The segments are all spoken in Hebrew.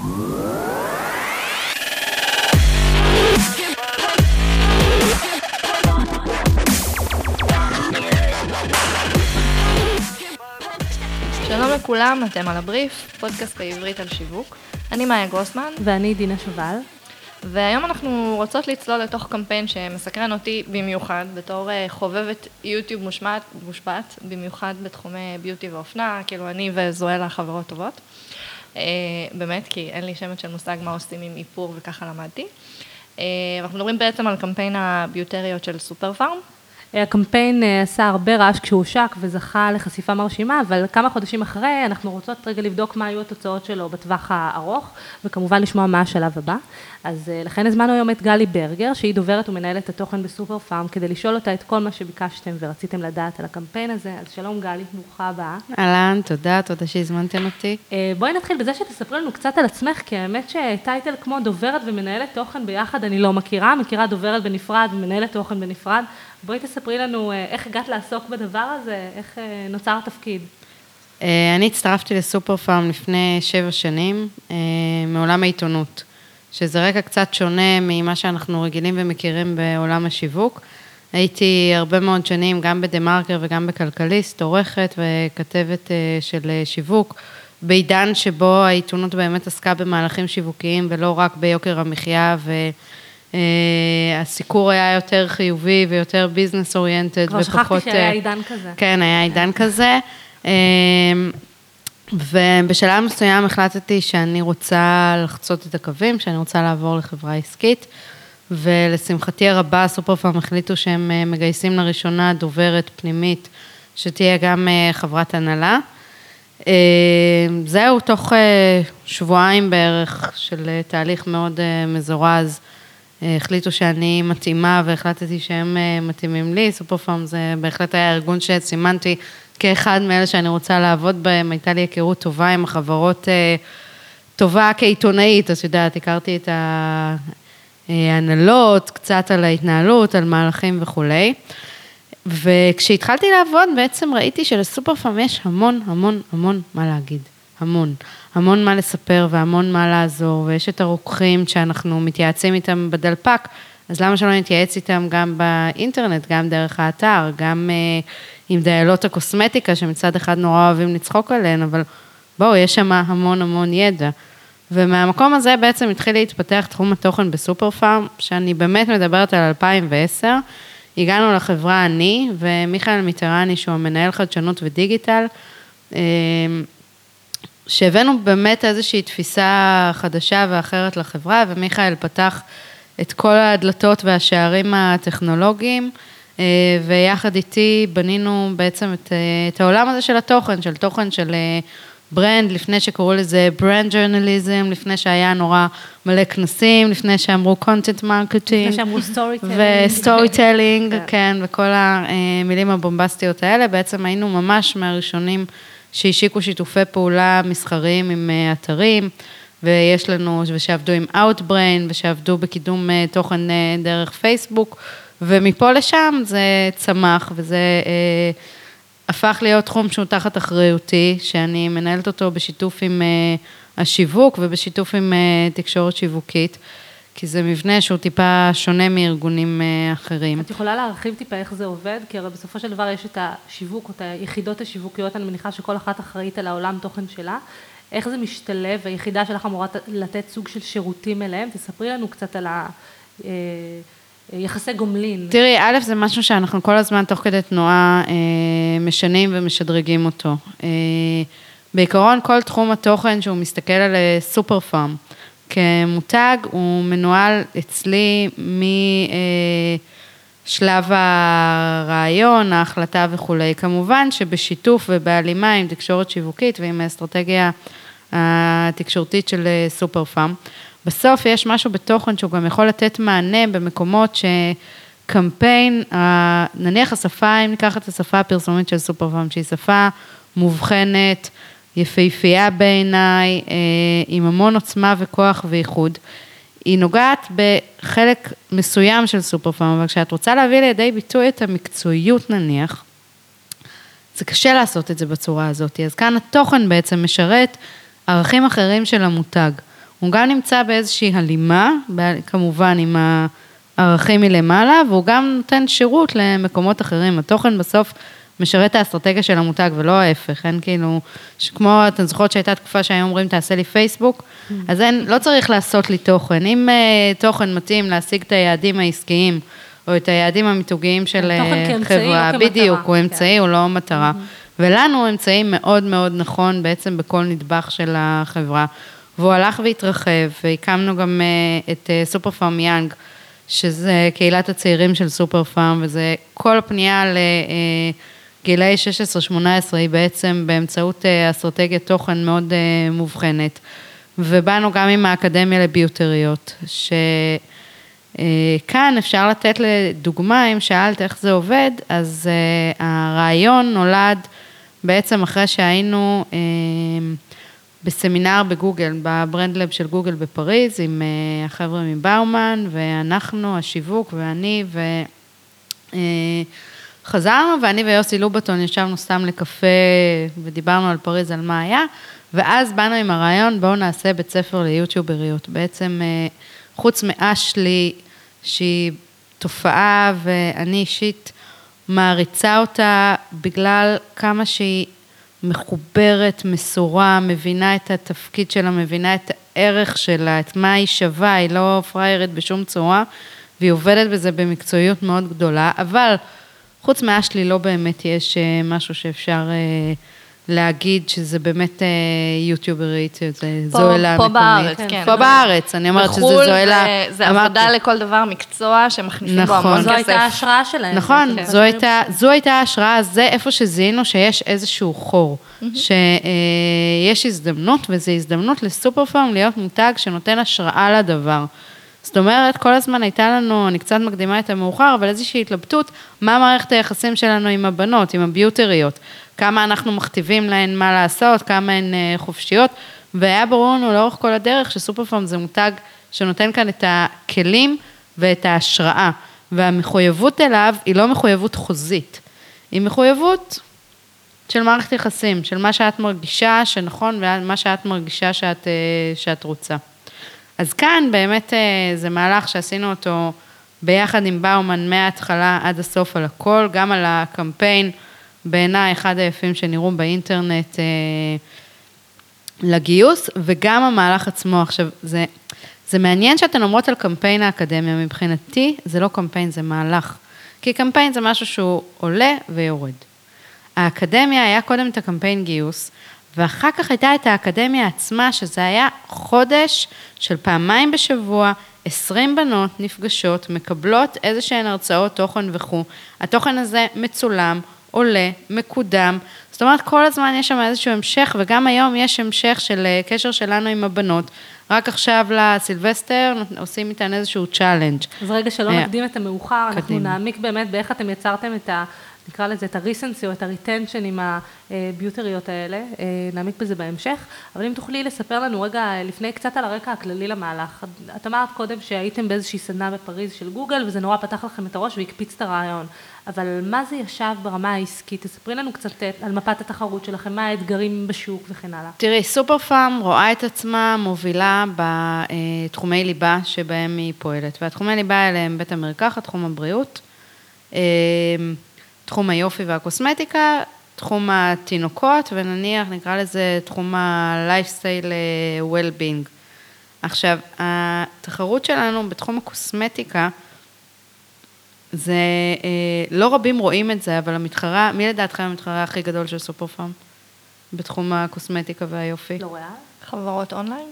שלום לכולם, אתם על הבריף, פודקאסט בעברית על שיווק. אני מאיה גרוסמן. ואני דינה שובל. והיום אנחנו רוצות לצלול לתוך קמפיין שמסקרן אותי במיוחד, בתור אה, חובבת יוטיוב מושמעת, מושפעת, במיוחד בתחומי ביוטי ואופנה, כאילו אני וזואלה חברות טובות. אה, באמת, כי אין לי שמץ של מושג מה עושים עם איפור וככה למדתי. אה, אנחנו מדברים בעצם על קמפיין הביוטריות של סופר פארם. הקמפיין אה, עשה הרבה רעש כשהוא הושק וזכה לחשיפה מרשימה, אבל כמה חודשים אחרי אנחנו רוצות רגע לבדוק מה היו התוצאות שלו בטווח הארוך, וכמובן לשמוע מה השלב הבא. אז אה, לכן הזמנו היום את גלי ברגר, שהיא דוברת ומנהלת התוכן בסופר פארם, כדי לשאול אותה את כל מה שביקשתם ורציתם לדעת על הקמפיין הזה. אז שלום גלי, ברוכה הבאה. אהלן, תודה, תודה שהזמנתם אותי. אה, בואי נתחיל בזה שתספרי לנו קצת על עצמך, כי האמת שטייטל כמו דוברת ומנהלת תוכן ביחד אני לא מכירה, מכירה דוברת בנפרד ומנהלת תוכן בנפרד. בואי תספרי לנו אה, איך הגעת לעסוק בדבר הזה, איך נוצר התפקיד. אני הצטרפתי לסופר פארם לפני שבע שנים, מעולם העיתונות. שזה רקע קצת שונה ממה שאנחנו רגילים ומכירים בעולם השיווק. הייתי הרבה מאוד שנים גם בדה מרקר וגם בכלכליסט, עורכת וכתבת אה, של אה, שיווק, בעידן שבו העיתונות באמת עסקה במהלכים שיווקיים ולא רק ביוקר המחיה אה, היה יותר חיובי ויותר ביזנס אוריינטד ופחות... כבר שכחתי שהיה עידן כזה. כן, היה עידן כזה. ובשלב מסוים החלטתי שאני רוצה לחצות את הקווים, שאני רוצה לעבור לחברה עסקית, ולשמחתי הרבה, סופר פארם החליטו שהם אה, מגייסים לראשונה דוברת פנימית, שתהיה גם אה, חברת הנהלה. אה, זהו, תוך שבועיים בערך של תהליך מאוד מזורז, החליטו שאני מתאימה והחלטתי שהם מתאימים לי, סופר פארם זה בהחלט היה ארגון שסימנתי כאחד מאלה שאני רוצה לעבוד בהם, הייתה לי היכרות טובה עם החברות, אה, טובה כעיתונאית, אז יודעת, הכרתי את ההנהלות, קצת על ההתנהלות, על מהלכים וכולי. וכשהתחלתי לעבוד, בעצם ראיתי שלסופר פארם יש המון, המון, המון מה להגיד. המון. המון מה לספר והמון מה לעזור, ויש את הרוקחים שאנחנו מתייעצים איתם בדלפק, אז למה שלא נתייעץ איתם גם באינטרנט, גם דרך האתר, גם uh, עם דיילות הקוסמטיקה, שמצד אחד נורא אוהבים לצחוק עליהן, אבל בואו, יש שם המון המון ידע. ומהמקום הזה בעצם התחיל להתפתח תחום התוכן בסופר פארם, שאני באמת מדברת על 2010. הגענו לחברה אני ומיכאל מיטרני, שהוא המנהל חדשנות ודיגיטל, אה, שהבאנו באמת איזושהי תפיסה חדשה ואחרת לחברה, ומיכאל פתח את כל הדלתות והשערים הטכנולוגיים. אה, ויחד איתי בנינו בעצם את, אה, את העולם הזה של התוכן, של תוכן של brand, אה, לפני שקראו לזה brand journalism, לפני שהיה נורא מלא כנסים, לפני שאמרו content marketing. לפני שאמרו story telling. ו story telling. כן, וכל המילים הבומבסטיות האלה, בעצם היינו ממש מהראשונים שהשיקו שיתופי פעולה מסחריים עם אתרים. ויש לנו, ושעבדו עם Outbrain, ושעבדו בקידום תוכן דרך פייסבוק, ומפה לשם זה צמח, וזה אה, הפך להיות תחום שהוא תחת אחריותי, שאני מנהלת אותו בשיתוף עם אה, השיווק ובשיתוף עם אה, תקשורת שיווקית. כי זה מבנה שהוא טיפה שונה מארגונים אה, אחרים. את יכולה להרחיב טיפה איך זה עובד? כי הרי בסופו של דבר יש את השיווק, או את היחידות השיווקיות, אני מניחה שכל אחת אחראית על העולם תוכן שלה. איך זה משתלב, היחידה שלך אמורה לתת סוג של שירותים אליהם? תספרי לנו קצת על ה... אה, יחסי גומלין. תראי, א', זה משהו שאנחנו כל הזמן, תוך כדי תנועה, אה, משנים ומשדרגים אותו. אה, בעיקרון, כל תחום התוכן שהוא מסתכל על אה, סופר פארם כמותג, הוא מנוהל אצלי משלב הרעיון, ההחלטה וכולי. כמובן שבשיתוף ובהלימה עם תקשורת שיווקית ועם האסטרטגיה התקשורתית של סופר פארם. בסוף יש משהו בתוכן שהוא גם יכול לתת מענה במקומות שקמפיין, נניח השפה, אם ניקח את השפה הפרסומית של סופר פארם, שהיא שפה מובחנת, יפהפייה בעיניי, אה, עם המון עוצמה וכוח וייחוד. היא נוגעת בחלק מסוים של סופר פארם, אבל כשאת רוצה להביא לידי ביטוי את המקצועיות נניח, זה קשה לעשות את זה בצורה הזאת. אז כאן התוכן בעצם משרת ערכים אחרים של המותג. הוא גם נמצא באיזושהי הלימה, כמובן עם הערכים מלמעלה, והוא גם נותן שירות למקומות אחרים. התוכן בסוף משרת האסטרטגיה של המותג, ולא ההפך, אין כאילו, כמו, אתן זוכרות שהייתה תקופה שהיו אומרים, תעשה לי פייסבוק, אז אין, לא צריך לעשות לי תוכן. אם uh, תוכן מתאים להשיג את היעדים העסקיים, או את היעדים המיתוגיים של תוכן אה, חברה. בדיוק, הוא כן. אמצעי, הוא לא מטרה. ולנו הוא אמצעי מאוד מאוד נכון בעצם בכל נדבך של החברה. והוא הלך והתרחב, והקמנו גם אה, את סופר פארם יאנג, שזה קהילת הצעירים של סופר פארם, וזה כל הפנייה לגילאי 16-18 היא בעצם באמצעות אה, אסטרטגיית תוכן מאוד אה, מובחנת. ובאנו גם עם האקדמיה לביוטריות, ש... אה, אפשר לתת לדוגמה, אם שאלת איך זה עובד, אז הרעיון נולד בעצם אחרי שהיינו בסמינר בגוגל, בברנדלב של גוגל בפריז, עם החבר'ה מבאומן, ואנחנו, השיווק ואני, ו... חזרנו, ואני ויוסי לובטון ישבנו סתם לקפה ודיברנו על פריז, על מה היה, ואז באנו עם הרעיון, בואו נעשה בית ספר ליוטיובריות. בעצם, אה, חוץ מאשלי, שהיא תופעה, ואני אישית מעריצה אותה בגלל כמה שהיא מחוברת, מסורה, מבינה את התפקיד שלה, מבינה את הערך שלה, את מה היא שווה, היא לא פריירית בשום צורה, והיא עובדת בזה במקצועיות מאוד גדולה, אבל חוץ מאשלי לא באמת יש אה, משהו שאפשר אה, להגיד שזה באמת אה, יוטיוברית, זה פה- זוהלה פה מקומית. בארץ, כן. פה בארץ, אני אומרת שזה בחו"ל זוהלה. זה-. עבודה לכל דבר, מקצוע שמכניסים בו נכון. המון זו כסף. הייתה ההשראה שלהם. נכון, כן. זו הייתה, זו הייתה ההשראה, זה איפה שזיהינו שיש איזשהו חור, שיש הזדמנות, וזו הזדמנות לסופר פארם להיות מותג שנותן השראה לדבר. זאת אומרת, כל הזמן הייתה לנו, אני קצת מקדימה את המאוחר, אבל איזושהי התלבטות, מה מערכת היחסים שלנו עם הבנות, עם הביוטריות, כמה אנחנו מכתיבים להן מה לעשות, כמה הן אה, חופשיות, והיה ברור לנו לאורך כל הדרך שסופר פארם זה מותג שנותן כאן את הכלים ואת ההשראה, והמחויבות אליו היא לא מחויבות חוזית, היא מחויבות של מערכת יחסים, של מה שאת מרגישה שנכון ומה שאת מרגישה שאת, אה, שאת רוצה. אז כאן באמת אה, זה מהלך שעשינו אותו ביחד עם באומן מההתחלה עד הסוף על הכל, גם על הקמפיין, בעיניי אחד היפים שנראו באינטרנט אה, לגיוס, וגם המהלך עצמו. עכשיו, זה, זה מעניין שאתן אומרות על קמפיין האקדמיה, מבחינתי זה לא קמפיין, זה מהלך. כי קמפיין זה משהו שהוא עולה ויורד. האקדמיה היה קודם את הקמפיין גיוס, ואחר כך הייתה את האקדמיה עצמה, שזה היה חודש של פעמיים בשבוע, 20 בנות נפגשות, מקבלות איזה שהן הרצאות תוכן וכו'. התוכן הזה מצולם, עולה, מקודם. זאת אומרת, כל הזמן יש שם איזשהו המשך, וגם היום יש המשך של אה, קשר שלנו עם הבנות. רק עכשיו לסילבסטר עושים איתן איזשהו challenge. אז רגע שלא אה, נקדים את המאוחר, אנחנו קדימה. נעמיק באמת באיך אתם יצרתם את ה... נקרא לזה את ה recency או את ה retention עם הביוטריות האלה, אה, נעמיק בזה בהמשך, אבל אם תוכלי לספר לנו רגע לפני קצת על הרקע הכללי למהלך. את אמרת קודם שהייתם באיזושהי סדנה בפריז של גוגל וזה נורא פתח לכם את הראש והקפיץ את הרעיון, אבל מה זה ישב ברמה העסקית? תספרי לנו קצת אה, על מפת התחרות שלכם, מה האתגרים בשוק וכן הלאה. תראי, סופר פארם רואה את עצמה מובילה בתחומי ליבה שבהם היא פועלת, והתחומי ליבה האלה הם בית המרקחת, תחום הבריאות, אה, תחום היופי והקוסמטיקה, תחום התינוקות, ונניח נקרא לזה תחום ה-lifestyle אה, well-being. עכשיו, התחרות שלנו בתחום הקוסמטיקה, זה, אה, לא רבים רואים את זה, אבל המתחרה, מי לדעתכם המתחרה הכי גדול של סופר פארם? בתחום הקוסמטיקה והיופי. לוריאל? חברות אונליין?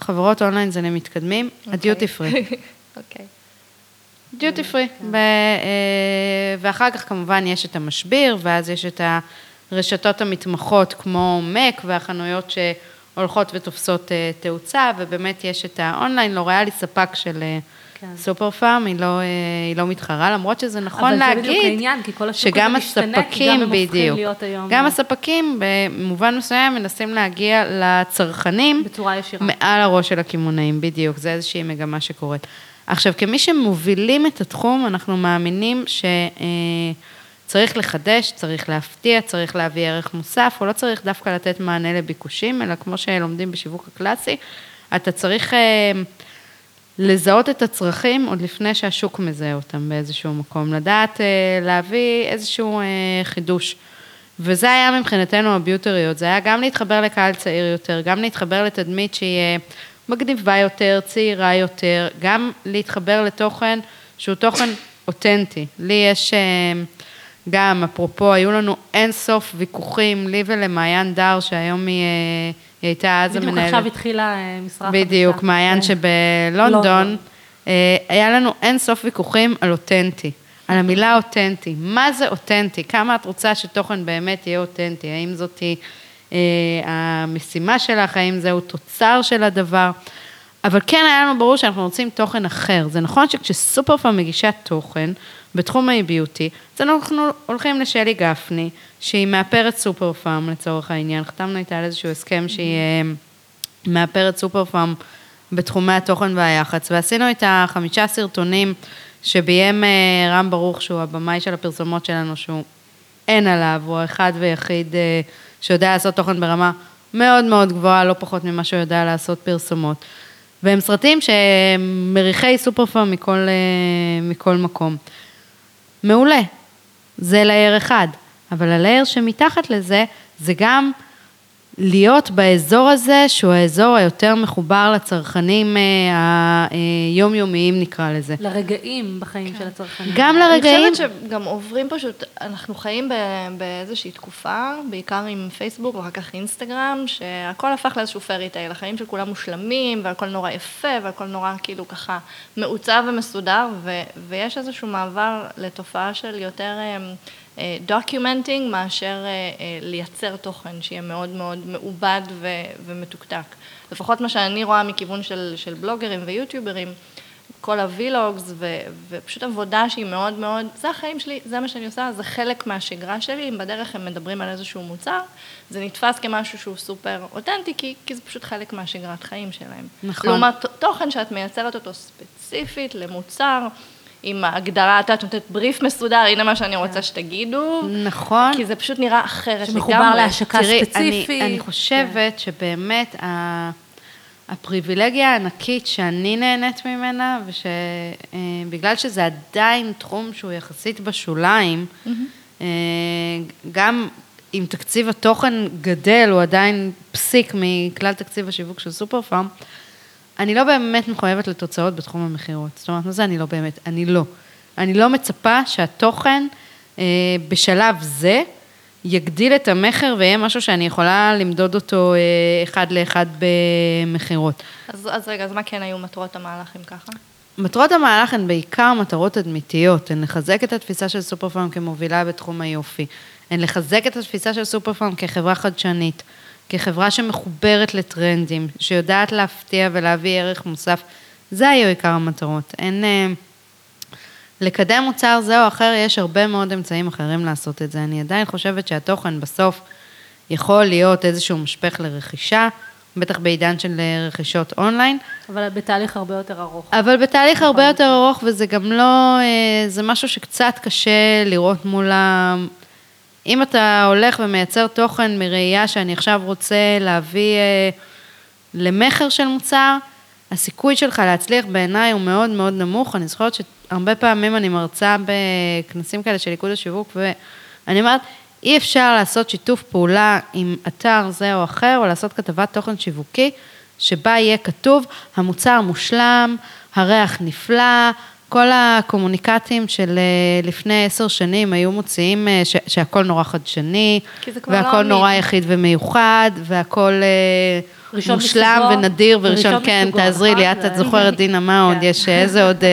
חברות אונליין זה למתקדמים, הדיוטי פרי. אוקיי. דיוטי פרי. אה, ואחר כך כמובן יש את המשביר, ואז יש את הרשתות המתמחות כמו מק והחנויות שהולכות ותופסות אה, תאוצה, ובאמת יש את האונליין, לוריאל היא ספק של אה, כן. סופר פארם, היא לא, היא לא מתחרה, למרות שזה נכון אבל זה להגיד. בדיוק העניין, כי כל השוק הזה משתנה, כי גם הם הופכים. להיות היום- גם הספקים במובן מסוים מנסים להגיע לצרכנים. בצורה ישירה. מעל הראש של הקמעונאים, בדיוק, זה איזושהי מגמה שקורית. עכשיו, כמי שמובילים את התחום, אנחנו מאמינים צריך לחדש, צריך להפתיע, צריך להביא ערך מוסף, הוא לא צריך דווקא לתת מענה לביקושים, אלא כמו שלומדים בשיווק הקלאסי, אתה צריך אה, לזהות את הצרכים עוד לפני שהשוק מזהה אותם באיזשהו מקום, לדעת אה, להביא איזשהו אה, חידוש. וזה היה מבחינתנו הביוטריות, זה היה גם להתחבר לקהל צעיר יותר, גם להתחבר לתדמית שהיא אה, מגניבה יותר, צעירה יותר, גם להתחבר לתוכן שהוא תוכן אותנטי. לי יש... אה, גם, אפרופו, היו לנו אין סוף ויכוחים, לי ולמעיין דר, שהיום היא, אה, היא הייתה אז המנהלת. בדיוק עכשיו התחילה אה, משרה חדשה. בדיוק, מעיין כן. שבלונדון, לונדון. היה לנו אין סוף ויכוחים על אותנטי, על המילה אותנטי. מה זה אותנטי? כמה את רוצה שתוכן באמת יהיה אותנטי? האם זאת המשימה שלך? האם זהו תוצר של הדבר? אבל כן היה לנו ברור שאנחנו רוצים תוכן אחר. זה נכון שכשסופר פארם מגישה תוכן בתחום האי-ביוטי, אז אנחנו הולכים לשלי גפני, שהיא מאפרת סופר פארם לצורך העניין, חתמנו איתה על איזשהו הסכם שהיא אה, מאפרת סופר פארם בתחומי התוכן והיח"צ, ועשינו איתה חמישה סרטונים שביים אה, רם ברוך, שהוא הבמאי של הפרסומות שלנו, שהוא אין עליו, הוא האחד ויחיד אה, שיודע לעשות תוכן ברמה מאוד מאוד גבוהה, לא פחות ממה שהוא יודע לעשות פרסומות. והם סרטים שהם מריחי סופר פארם מכל, אה, מכל מקום. מעולה, זה לייר אחד, אבל הלייר שמתחת לזה, זה גם להיות באזור הזה, שהוא האזור היותר מחובר לצרכנים אה, היומיומיים נקרא לזה. לרגעים בחיים של הצרכנים. גם אני לרגעים, חושבת שגם עוברים פשוט, אנחנו חיים באיזושהי תקופה, בעיקר עם פייסבוק ואחר כך אינסטגרם, שהכל הפך לאיזשהו פרי טייל, החיים של כולם מושלמים, והכל נורא יפה, והכל נורא כאילו ככה מעוצב ומסודר, ו- ויש איזשהו מעבר לתופעה של יותר documenting מאשר אה, אה, לייצר תוכן שיהיה מאוד מאוד מעובד ו- ומתוקתק. לפחות מה שאני רואה מכיוון של, של בלוגרים ויוטיוברים, כל ה vlogs, ו- ופשוט עבודה שהיא מאוד מאוד, זה החיים שלי, זה מה שאני עושה, זה חלק מהשגרה שלי, אם בדרך הם מדברים על איזשהו מוצר, זה נתפס כמשהו שהוא סופר אותנטי, כי, כי זה פשוט חלק מהשגרת חיים שלהם. נכון. לעומת תוכן שאת מייצרת אותו ספציפית למוצר, עם ההגדרה, את יודעת, נותנת בריף מסודר, הנה מה שאני רוצה שתגידו, נכון. כי זה פשוט נראה אחרת שמחובר לגמרי. להשקה תראי, ספציפית. אני, אני חושבת שבאמת הפריבילגיה הענקית שאני נהנית ממנה, ושבגלל שזה עדיין תחום שהוא יחסית בשוליים, אה, גם אם תקציב התוכן גדל, הוא עדיין פסיק מכלל תקציב השיווק של סופר פארם, אני לא באמת מחויבת לתוצאות בתחום המכירות. זאת אומרת, מה זה אני לא באמת? אני לא. אני לא מצפה שהתוכן אה, בשלב זה יגדיל את המכר ויהיה משהו שאני יכולה למדוד אותו אה, אחד לאחד במכירות. אז, אז רגע, אז מה כן היו מטרות המהלך אם ככה? מטרות המהלך הן בעיקר מטרות תדמיתיות, הן לחזק את התפיסה של סופר פארם כמובילה בתחום היופי, הן לחזק את התפיסה של סופר פארם כחברה חדשנית, כחברה שמחוברת לטרנדים, שיודעת להפתיע ולהביא ערך מוסף, זה היו עיקר המטרות. אין... אה, לקדם מוצר זה או אחר, יש הרבה מאוד אמצעים אחרים לעשות את זה. אני עדיין חושבת שהתוכן בסוף יכול להיות איזשהו משפך לרכישה, בטח בעידן של אה, רכישות אונליין, אבל בתהליך הרבה יותר ארוך. אבל בתהליך הרבה יותר ארוך, וזה גם לא, אה, זה משהו שקצת קשה לראות מול ה... אם אתה הולך ומייצר תוכן מראייה שאני עכשיו רוצה להביא אה, למכר של מוצר, הסיכוי שלך להצליח בעיניי הוא מאוד מאוד נמוך. אני זוכרת שהרבה פעמים אני מרצה בכנסים כאלה של איגוד השיווק, ואני אומרת, אי אפשר לעשות שיתוף פעולה עם אתר זה או אחר, או לעשות כתבת תוכן שיווקי, שבה יהיה כתוב, המוצר מושלם, הריח נפלא, כל הקומוניקטים של אה, לפני עשר שנים היו מוציאים אה, ש- שהכל נורא חדשני, לא והכל אמין. נורא יחיד ומיוחד, והכל אה, ראשון מושלם מסוגו, ונדיר וראשון, כן, מסוגו, תעזרי לי, נכון? את, את זה- זוכרת, דינה, מה עוד כן. יש, איזה עוד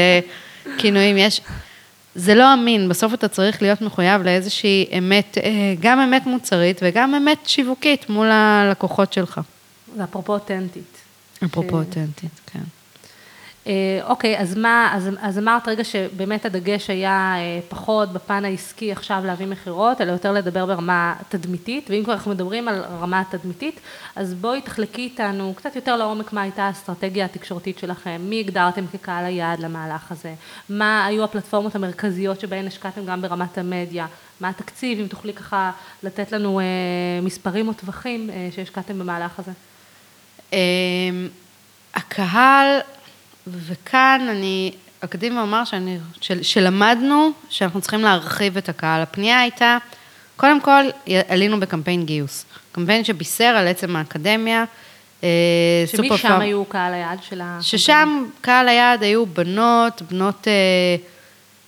כינויים יש. זה לא אמין, בסוף אתה צריך להיות מחויב לאיזושהי אמת, גם אמת מוצרית וגם אמת שיווקית מול הלקוחות שלך. זה אפרופו אותנטית. אפרופו אותנטית, כן. אה, אוקיי, אז מה, אז, אז אמרת רגע שבאמת הדגש היה אה, פחות בפן העסקי עכשיו להביא מכירות, אלא יותר לדבר ברמה תדמיתית, ואם כבר אנחנו מדברים על רמה תדמיתית, אז בואי תחלקי איתנו קצת יותר לעומק מה הייתה האסטרטגיה התקשורתית שלכם, מי הגדרתם כקהל היעד למהלך הזה, מה היו הפלטפורמות המרכזיות שבהן השקעתם גם ברמת המדיה, מה התקציב, אם תוכלי ככה לתת לנו אה, מספרים או טווחים אה, שהשקעתם במהלך הזה. אמ, הקהל, וכאן אני אקדים ואומר שאני, של, שלמדנו שאנחנו צריכים להרחיב את הקהל. הפנייה הייתה, קודם כל עלינו בקמפיין גיוס, קמפיין שבישר על עצם האקדמיה. אה, שמי שם. היו קהל היעד של ה... ששם קהל היעד היו בנות, בנות, אה,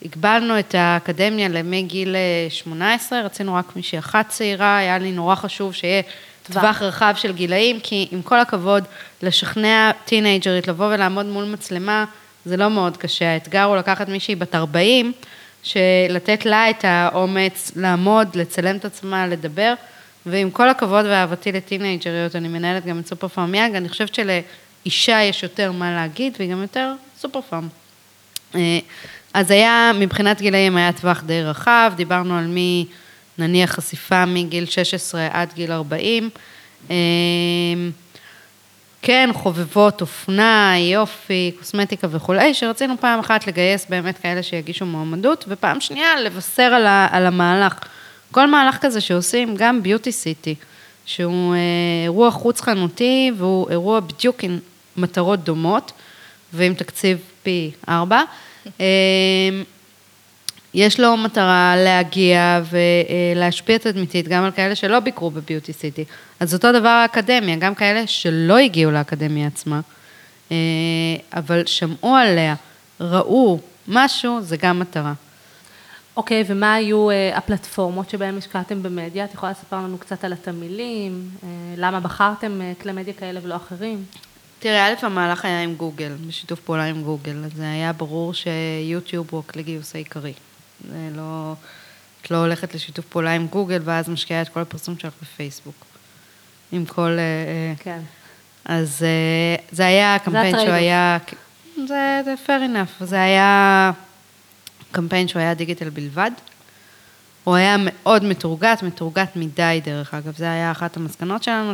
הגבלנו את האקדמיה למגיל אה, 18, רצינו רק מישהי אחת צעירה, היה לי נורא חשוב שיהיה טווח. רחב של גילאים, כי עם כל הכבוד, לשכנע טינג'רית לבוא ולעמוד מול מצלמה, זה לא מאוד קשה. האתגר הוא לקחת מישהי בת 40, שלתת לה את האומץ לעמוד, לצלם את עצמה, לדבר, ועם כל הכבוד ואהבתי לטינג'ריות, אני מנהלת גם את סופר פארם יאג, אני חושבת שלאישה יש יותר מה להגיד, והיא גם יותר סופר פארם. אה, אז היה, מבחינת גילאים היה טווח די רחב, דיברנו על מי, נניח חשיפה מגיל 16 עד גיל 40. אה, כן, חובבות אופנה, יופי, קוסמטיקה וכולי, שרצינו פעם אחת לגייס באמת כאלה שיגישו מועמדות, ופעם שנייה לבשר על, ה, על המהלך. כל מהלך כזה שעושים, גם ביוטי סיטי, שהוא אה, אירוע חוץ חנותי, והוא אירוע בדיוק עם מטרות דומות, ועם תקציב פי ארבע. יש לו מטרה להגיע ולהשפיע תדמיתית גם על כאלה שלא ביקרו בביוטי סיטי. אז אותו דבר האקדמיה, גם כאלה שלא הגיעו לאקדמיה עצמה, אה, אבל שמעו עליה, ראו משהו, זה גם מטרה. אוקיי, ומה היו אה, הפלטפורמות שבהן השקעתם במדיה? את יכולה לספר לנו קצת על התמהילים, אה, למה בחרתם כלי מדיה כאלה ולא אחרים? תראה, א', המהלך היה עם גוגל, בשיתוף פעולה עם גוגל, אז זה היה ברור שיוטיוב הוא הכלי גיוס העיקרי. זה לא, את לא הולכת לשיתוף פעולה עם גוגל, ואז משקיעה את כל הפרסום שלך בפייסבוק. עם כל... אה, אה, כן. אז אה, זה היה קמפיין שהוא. היה... זה, זה fair enough. זה היה קמפיין שהוא היה דיגיטל בלבד. הוא היה מאוד מתורגת, מתורגת מדי דרך אגב. זה היה אחת המסקנות שלנו,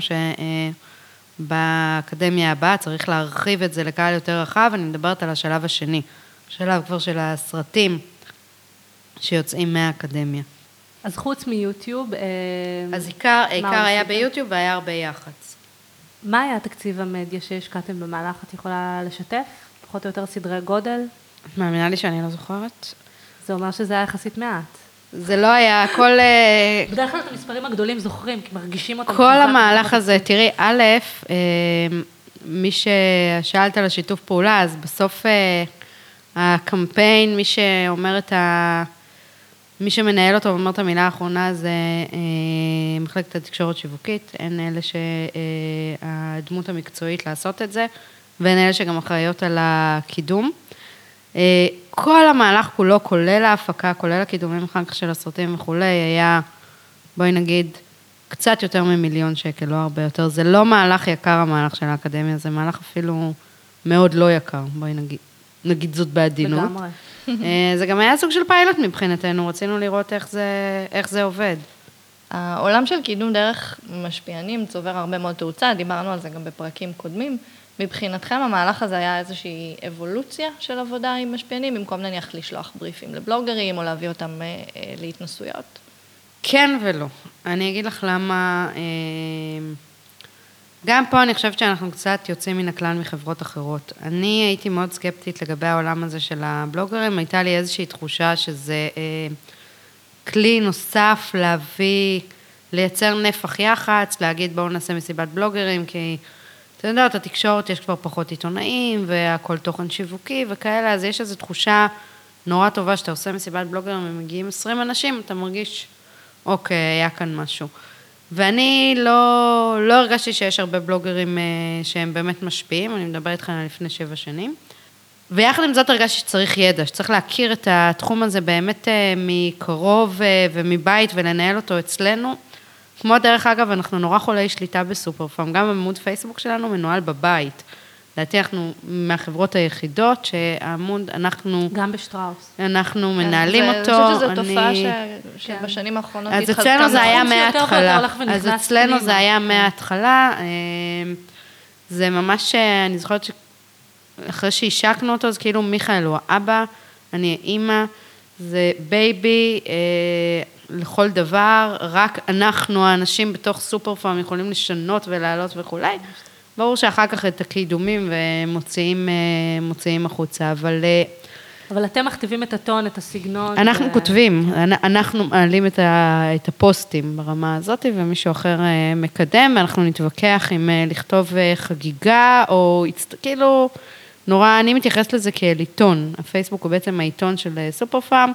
שבאקדמיה הבאה צריך להרחיב את זה לקהל יותר רחב. אני מדברת על השלב השני, שלב כבר של הסרטים שיוצאים מהאקדמיה. אז חוץ מיוטיוב, אה, אז עיקר, עיקר היה? ביוטיוב והיה הרבה יח"צ. מה היה תקציב המדיה שהשקעתם במהלך? את יכולה לשתף? פחות או יותר סדרי גודל? את מאמינה לי שאני לא זוכרת? זה אומר שזה היה יחסית מעט. זה לא היה, הכל... אה, בדרך כלל את המספרים הגדולים זוכרים, כי מרגישים אותם. כל המהלך הזה, תראי, א', אה, מי ששאלת על השיתוף פעולה, אז בסוף הקמפיין, מי שאומר את ה... מי שמנהל אותו ואומר את המילה האחרונה זה אה, מחלקת התקשורת שיווקית, הן אלה שהדמות המקצועית לעשות את זה, והן אלה שגם אחראיות על הקידום. אה, כל המהלך כולו, כולל ההפקה, כולל הקידומים אחר כך של הסרטים וכולי, היה, בואי נגיד, קצת יותר ממיליון שקל, לא הרבה יותר. זה לא מהלך יקר המהלך של האקדמיה, זה מהלך אפילו מאוד לא יקר, בואי נגיד, נגיד זאת בעדינות. לגמרי. אה, זה גם היה סוג של פיילוט מבחינתנו, רצינו לראות איך זה, איך זה עובד. העולם של קידום דרך משפיענים צובר הרבה מאוד תאוצה, דיברנו על זה גם בפרקים קודמים. מבחינתכם המהלך הזה היה איזושהי אבולוציה של עבודה עם משפיענים, במקום נניח לשלוח בריפים לבלוגרים או להביא אותם אה, אה, להתנסויות? כן ולא. אני אגיד לך למה... אה, גם פה אני חושבת שאנחנו קצת יוצאים מן הכלל מחברות אחרות. אני הייתי מאוד סקפטית לגבי העולם הזה של הבלוגרים, הייתה לי איזושהי תחושה שזה אה, כלי נוסף להביא, לייצר נפח יח"צ, להגיד בואו נעשה מסיבת בלוגרים, כי אתה יודעת, התקשורת יש כבר פחות עיתונאים, והכל תוכן שיווקי וכאלה, אז יש איזו תחושה נורא טובה שאתה עושה מסיבת בלוגרים ומגיעים 20 אנשים, אתה מרגיש, אוקיי, היה כאן משהו. ואני לא, לא הרגשתי שיש הרבה בלוגרים אה, שהם באמת משפיעים, אני מדברת איתכם על לפני שבע שנים. ויחד עם זאת הרגשתי שצריך ידע, שצריך להכיר את התחום הזה באמת אה, מקרוב אה, ומבית ולנהל אותו אצלנו. כמו דרך אגב, אנחנו נורא חולי שליטה בסופר פארם, גם עמוד פייסבוק שלנו מנוהל בבית. לדעתי אנחנו מהחברות היחידות שהעמוד, אנחנו, גם בשטראוס. אנחנו כן, מנהלים זה- אותו. אני חושבת שזו תופעה אני- ש- שבשנים האחרונות אז התחזקה אצלנו זה. היה מההתחלה. אז ונכנס אצלנו. זה היה כן. מההתחלה. זה ממש, אה, אני זוכרת שאחרי שהשקנו אותו, אז כאילו מיכאל הוא האבא, אני האימא, זה baby אה, לכל דבר, רק אנחנו האנשים בתוך סופר פארם יכולים לשנות ולעלות וכולי. ברור שאחר כך את הקידומים ומוציאים אה, החוצה, אבל... אה, אבל אתם מכתיבים את הטון, את הסגנון. אנחנו ו- כותבים, אנ- אנחנו מעלים את, ה, את הפוסטים ברמה הזאת, ומישהו אחר אה, מקדם, ואנחנו נתווכח אם לכתוב חגיגה, או כאילו, נורא, אני מתייחסת לזה כאל עיתון. הפייסבוק הוא בעצם העיתון של סופר פארם,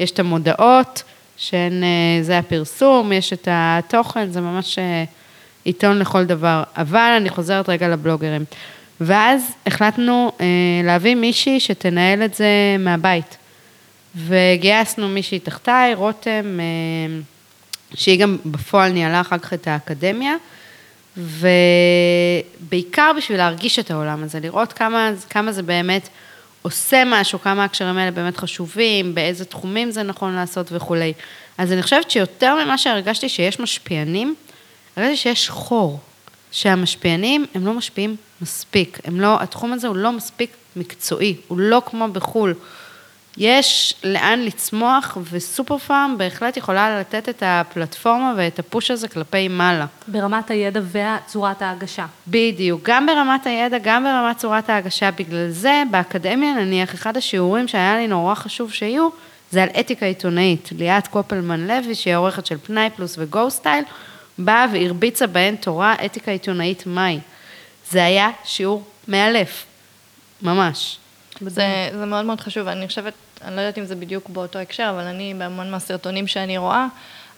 יש את המודעות, שהן, אה, זה הפרסום, יש את התוכן, זה ממש עיתון לכל דבר. אבל אני חוזרת רגע לבלוגרים. ואז החלטנו אה, להביא מישהי שתנהל את זה מהבית. וגייסנו מישהי תחתיי, רותם, אה, שהיא גם בפועל ניהלה אחר כך את האקדמיה, ובעיקר בשביל להרגיש את העולם הזה, לראות כמה, כמה זה באמת עושה משהו, כמה הקשרים האלה באמת חשובים, באיזה תחומים זה נכון לעשות וכולי. אז אני חושבת שיותר ממה שהרגשתי שיש משפיענים, הרגשתי שיש חור, שהמשפיענים הם לא משפיעים מספיק, הם לא, התחום הזה הוא לא מספיק מקצועי, הוא לא כמו בחו"ל. יש לאן לצמוח, וסופר פארם בהחלט יכולה לתת את הפלטפורמה ואת הפוש הזה כלפי מעלה. ברמת הידע וצורת ההגשה. בדיוק, גם ברמת הידע, גם ברמת צורת ההגשה. בגלל זה, באקדמיה נניח, אחד השיעורים שהיה לי נורא חשוב שיהיו, זה על אתיקה עיתונאית. ליאת קופלמן לוי, שהיא העורכת של פנאי פלוס וגו סטייל, באה והרביצה בהן תורה אתיקה עיתונאית מהי. זה היה שיעור מאלף, ממש. זה, זה מאוד מאוד חשוב, אני חושבת, אני לא יודעת אם זה בדיוק באותו הקשר, אבל אני, בהמון מהסרטונים שאני רואה,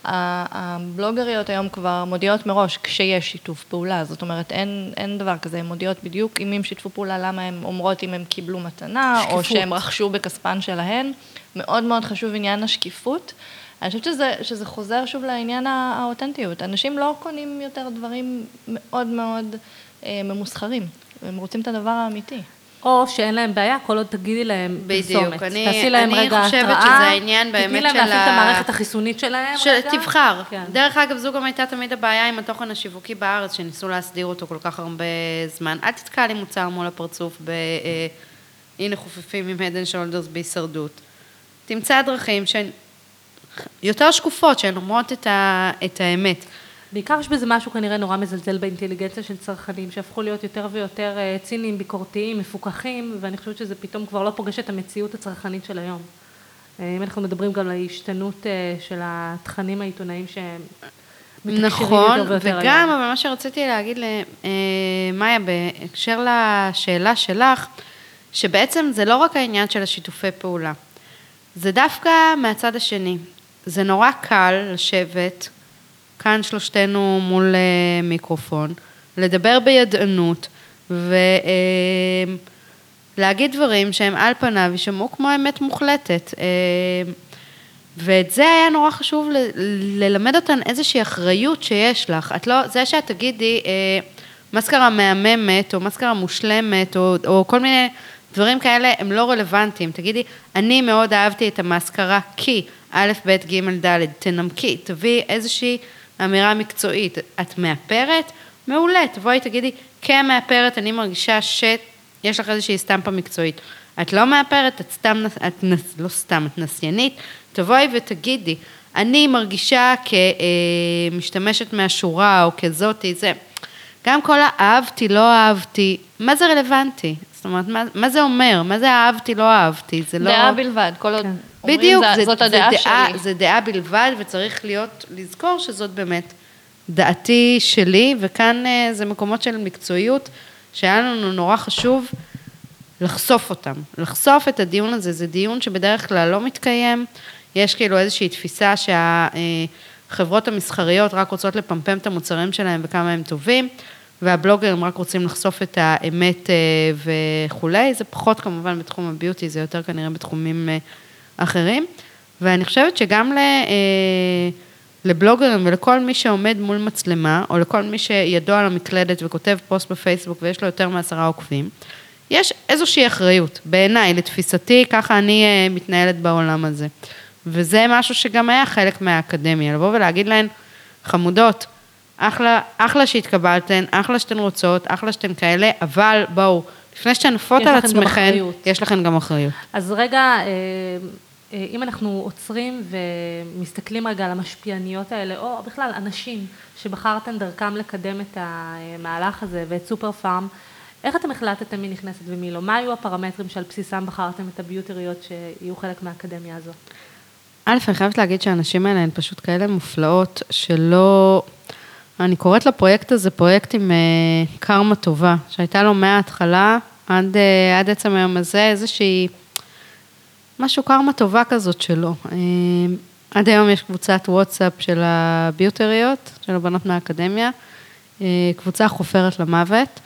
הבלוגריות היום כבר מודיעות מראש כשיש שיתוף פעולה, זאת אומרת, אין, אין דבר כזה, הן מודיעות בדיוק מי הם שיתפו פעולה, למה הן אומרות אם הם קיבלו מתנה, או שקיפות. שהם רכשו בכספן שלהן. מאוד מאוד חשוב עניין השקיפות. אני חושבת שזה, שזה חוזר שוב לעניין הא- האותנטיות. אנשים לא קונים יותר דברים מאוד מאוד אה, ממוסחרים, הם רוצים את הדבר האמיתי. או שאין להם בעיה, כל עוד תגידי להם בדיוק, פרסומת. אני- תעשי להם אני רגע חושבת התראה, שזה העניין באמת תתני להם של להפעיל את ה- המערכת החיסונית שלהם רגע. שתבחר. כן. דרך אגב, זו גם הייתה תמיד הבעיה עם התוכן השיווקי בארץ, שניסו להסדיר אותו כל כך הרבה זמן. אל תתקע לי מוצר מול הפרצוף ב... אה, הנה חופפים עם הד אנד שולדרס בהישרדות. תמצא דרכים שהן יותר שקופות, שהן אומרות את, ה... את האמת. בעיקר יש בזה משהו כנראה נורא מזלזל באינטליגנציה של צרכנים, שהפכו להיות יותר ויותר אה, ציניים, ביקורתיים, מפוקחים, ואני חושבת שזה פתאום כבר לא פוגש את המציאות הצרכנית של היום. אה, אם אנחנו מדברים גם על ההשתנות אה, של התכנים העיתונאיים שהם נכון, וגם, היום. אבל מה שרציתי להגיד למאיה, בהקשר לשאלה שלך, שבעצם זה לא רק העניין של השיתופי פעולה, זה דווקא מהצד השני. זה נורא קל לשבת, כאן שלושתנו מול אה, מיקרופון, לדבר בידענות, ולהגיד דברים שהם על פניו יישמעו כמו אמת מוחלטת. אה, ואת זה היה נורא חשוב ל- ללמד אותן איזושהי אחריות שיש לך. את לא, זה שאת תגידי, אה, מסקרה מהממת, או מסקרה מושלמת, או, או כל מיני דברים כאלה, הם לא רלוונטיים. תגידי, אני מאוד אהבתי את המסקרה כי א', ב', ג', ד', תנמקי, תביאי איזושהי אמירה מקצועית. את מאפרת? מעולה, תבואי תגידי, כמאפרת אני מרגישה שיש לך איזושהי סטמפה מקצועית. את לא מאפרת, את סתם, את נס, לא סתם, את נסיינית, תבואי ותגידי, אני מרגישה כמשתמשת מהשורה או כזאתי, זה. גם כל האהבתי, לא אהבתי, מה זה רלוונטי? זאת אומרת, מה, מה זה אומר? מה זה אהבתי, לא אהבתי? זה לא... דעה בלבד, כל עוד אומרים, בדיוק, "זה- זאת הדעה זה דעה, שלי. זה דעה בלבד, וצריך להיות, לזכור שזאת באמת דעתי שלי, וכאן אה, זה מקומות של מקצועיות, שהיה לנו נורא חשוב לחשוף אותם. לחשוף את הדיון הזה, זה דיון שבדרך כלל לא מתקיים, יש כאילו איזושהי תפיסה שהחברות המסחריות רק רוצות לפמפם את המוצרים שלהם וכמה הם טובים, והבלוגרים רק רוצים לחשוף את האמת אה, וכולי, זה פחות כמובן בתחום הביוטי, זה יותר כנראה בתחומים אה, אחרים. ואני חושבת שגם ל, אה, לבלוגרים ולכל מי שעומד מול מצלמה, או לכל מי שידו על המקלדת וכותב פוסט בפייסבוק ויש לו יותר מעשרה עוקבים, יש איזושהי אחריות, בעיניי, לתפיסתי, ככה אני uh, מתנהלת בעולם הזה. וזה משהו שגם היה חלק מהאקדמיה, לבוא ולהגיד להן, חמודות, אחלה, אחלה שהתקבלתן, אחלה שאתן רוצות, אחלה שאתן כאלה, אבל בואו, לפני שאתן עפות על עצמכן, יש לכן גם אחריות. אז רגע, אה, אה, אם אנחנו עוצרים ומסתכלים רגע על המשפיעניות האלה, או בכלל אנשים שבחרתם דרכם לקדם את המהלך הזה ואת סופר פארם, איך אתם החלטתם מי נכנסת ומי לא? מה היו הפרמטרים שעל בסיסם בחרתם את הביוטריות שיהיו חלק מהאקדמיה הזו? א', אני חייבת להגיד שהנשים האלה הן פשוט כאלה מופלאות, שלא... אני קוראת לפרויקט הזה פרויקט עם אה, קרמה טובה, שהייתה לו מההתחלה עד, אה, עד עצם היום הזה איזושהי... משהו קרמה טובה כזאת שלו. אה, עד היום יש קבוצת וואטסאפ של הביוטריות, של הבנות מהאקדמיה, קבוצה חופרת למוות.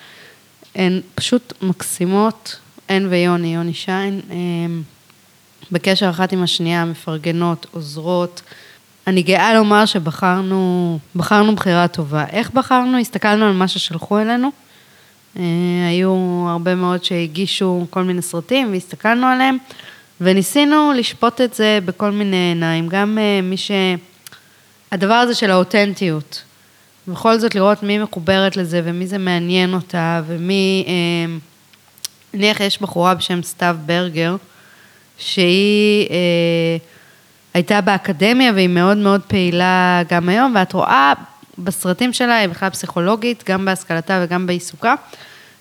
הן פשוט מקסימות, הן ויוני, יוני שיין, בקשר אחת עם השנייה, מפרגנות, עוזרות. אני גאה לומר שבחרנו, בחרנו בחירה טובה. איך בחרנו? הסתכלנו על מה ששלחו אלינו. היו הרבה מאוד שהגישו כל מיני סרטים והסתכלנו עליהם. וניסינו לשפוט את זה בכל מיני עיניים, גם uh, מי ש... הדבר הזה של האותנטיות. בכל זאת לראות מי מחוברת לזה ומי זה מעניין אותה ומי... Uh, נניח יש בחורה בשם סתיו ברגר, שהיא הייתה באקדמיה והיא מאוד מאוד פעילה גם היום, ואת רואה בסרטים שלה, היא בכלל פסיכולוגית, גם בהשכלתה וגם בעיסוקה,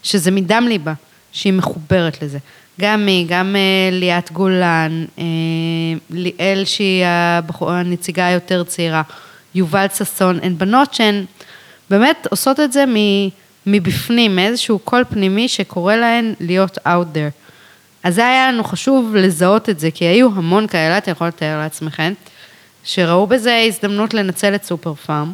שזה מדם ליבה, שהיא מחוברת לזה. גם היא, גם אה, ליאת גולן, אה, ליאל שהיא הנציגה היותר צעירה, יובל ששון, הן בנות שהן באמת עושות את זה מבפנים, מאיזשהו קול פנימי שקורא להן להיות out there. אז זה היה לנו חשוב לזהות את זה, כי היו המון כאלה, אתם יכולים לתאר לעצמכם, שראו בזה הזדמנות לנצל את סופר פארם,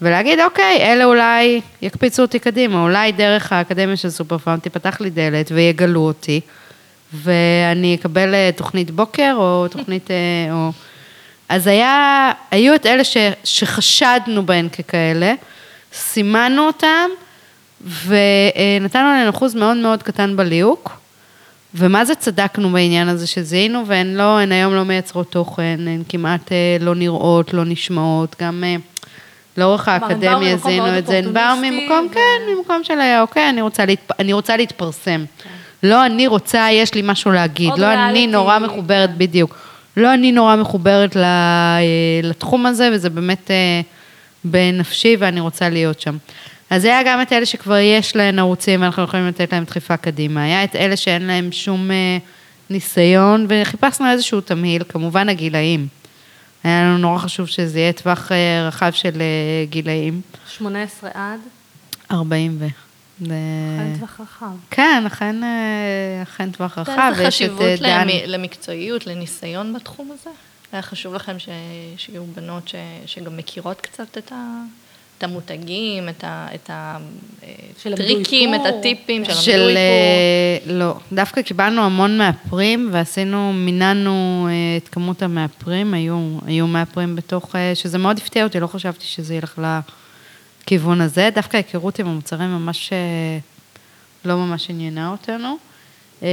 ולהגיד, אוקיי, אלה אולי יקפיצו אותי קדימה, אולי דרך האקדמיה של סופר פארם תיפתח לי דלת ויגלו אותי. ואני אקבל אה, תוכנית בוקר או תוכנית, אה, או... אז היה, היו את אלה ש, שחשדנו בהן ככאלה, סימנו אותם ונתנו להן אחוז מאוד מאוד קטן בליהוק. ומה זה צדקנו בעניין הזה שזיהינו, והן לא, הן היום לא מייצרות תוכן, הן כמעט אה, לא נראות, לא נשמעות, גם לאורך האקדמיה זיהינו את זה, הן באו ממקום, ו... כן, ממקום של, אוקיי, אני רוצה, להתפ... אני רוצה להתפרסם. כן. לא אני רוצה, יש לי משהו להגיד, לא אני נורא מחוברת, בדיוק. לא אני נורא מחוברת אה, לתחום הזה, וזה באמת אה, בנפשי ואני רוצה להיות שם. אז היה גם את אלה שכבר יש להן ערוצים, ואנחנו יכולים לתת להם דחיפה קדימה. היה את אלה שאין להם שום אה, ניסיון, וחיפשנו איזשהו תמהיל, כמובן הגילאים. היה לנו נורא חשוב שזה יהיה טווח רחב של גילאים. 18 עד? 40 ו... אכן טווח רחב. כן, אכן, אה, אכן טווח רחב. ויש את אה, דן. חשיבות למקצועיות, לניסיון בתחום הזה? היה חשוב לכם ש... שיהיו בנות ש... שגם מכירות קצת את, ה... את המותגים, את, ה... את הטריקים, את הטיפים של, של המדוי פה? לא, דווקא קיבלנו המון מאפרים ועשינו, מיננו את כמות המאפרים, היו, היו מאפרים בתוך, שזה מאוד הפתיע אותי, לא חשבתי שזה ילך ל... לה... הכיוון הזה, דווקא ההיכרות עם המוצרים ממש אה, לא ממש עניינה אותנו. אה,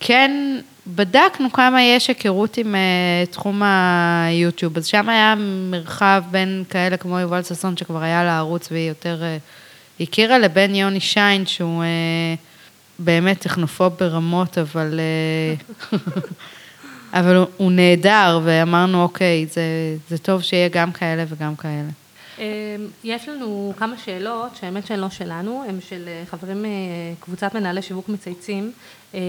כן, בדקנו כמה יש היכרות עם uh, תחום היוטיוב, אז שם היה מרחב בין כאלה כמו יובל ששון, שכבר היה לה ערוץ והיא יותר uh, הכירה, לבין יוני שיין, שהוא uh, באמת טכנופוב ברמות, אבל, uh, אבל הוא, הוא נהדר, ואמרנו, אוקיי, זה, זה טוב שיהיה גם כאלה וגם כאלה. אמ, יש לנו כמה שאלות, שהאמת שהן לא שלנו, הן של אה, חברים מקבוצת אה, מנהלי שיווק מצייצים, אה,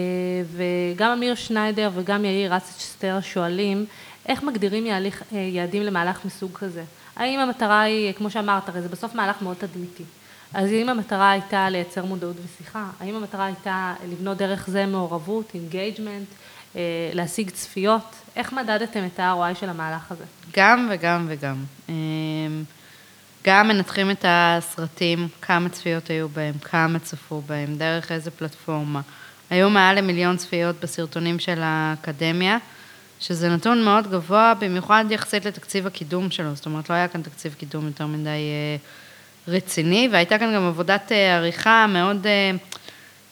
וגם אמיר שניידר וגם יאיר אסצ'סטר שואלים, איך מגדירים יעדים למהלך מסוג כזה? האם המטרה היא, כמו שאמרת, הרי זה בסוף מהלך מאוד תדמיתי. אז אם המטרה הייתה לייצר מודעות ושיחה, האם המטרה הייתה לבנות דרך זה מעורבות, engagement, להשיג צפיות, איך מדדתם את ה-ROI של המהלך הזה? גם וגם וגם. גם מנתחים את הסרטים, כמה צפיות היו בהם, כמה צפו בהם, דרך איזה פלטפורמה. היו מעל למיליון צפיות בסרטונים של האקדמיה, שזה נתון מאוד גבוה, במיוחד יחסית לתקציב הקידום שלו, זאת אומרת, לא היה כאן תקציב קידום יותר מדי אה, רציני, והייתה כאן גם עבודת אה, עריכה מאוד... אה,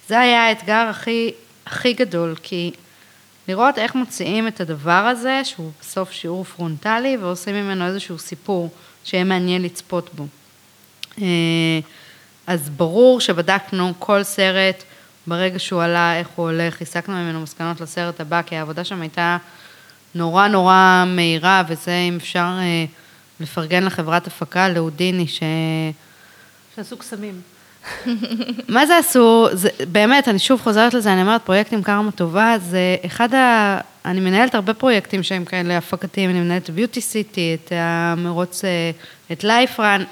זה היה האתגר הכי, הכי גדול, כי לראות איך מוציאים את הדבר הזה, שהוא בסוף שיעור פרונטלי, ועושים ממנו איזשהו סיפור שיהיה מעניין לצפות בו. אה, אז ברור שבדקנו כל סרט, ברגע שהוא עלה, איך הוא הולך, הסקנו ממנו מסקנות לסרט הבא, כי העבודה שם הייתה נורא נורא מהירה, וזה אם אפשר אה, לפרגן לחברת הפקה, לאודיני, ש... שעשו קסמים. מה זה עשו? זה, באמת, אני שוב חוזרת לזה, אני אומרת, פרויקט עם קרמה טובה, זה אחד ה... אני מנהלת הרבה פרויקטים שהם כאלה הפקתיים, אני מנהלת ביוטי סיטי, את המרוץ, אה, את לייפרן,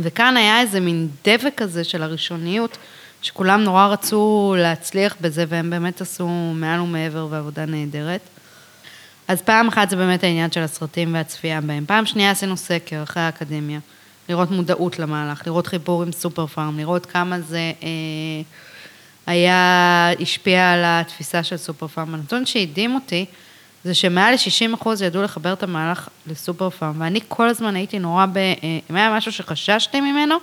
וכאן היה איזה מין דבק כזה של הראשוניות, שכולם נורא רצו להצליח בזה, והם באמת עשו מעל ומעבר ועבודה נהדרת. אז פעם אחת זה באמת העניין של הסרטים והצפייה בהם. פעם שנייה עשינו סקר אחרי האקדמיה, לראות מודעות למהלך, לראות חיבור עם סופר פארם, לראות כמה זה אה, היה, השפיע על התפיסה של סופר פארם. הנתון שהדהים אותי, זה שמעל ל-60% ידעו לחבר את המהלך לסופר פארם, ואני כל הזמן הייתי נורא ב... אה, אם היה משהו שחששתי ממנו,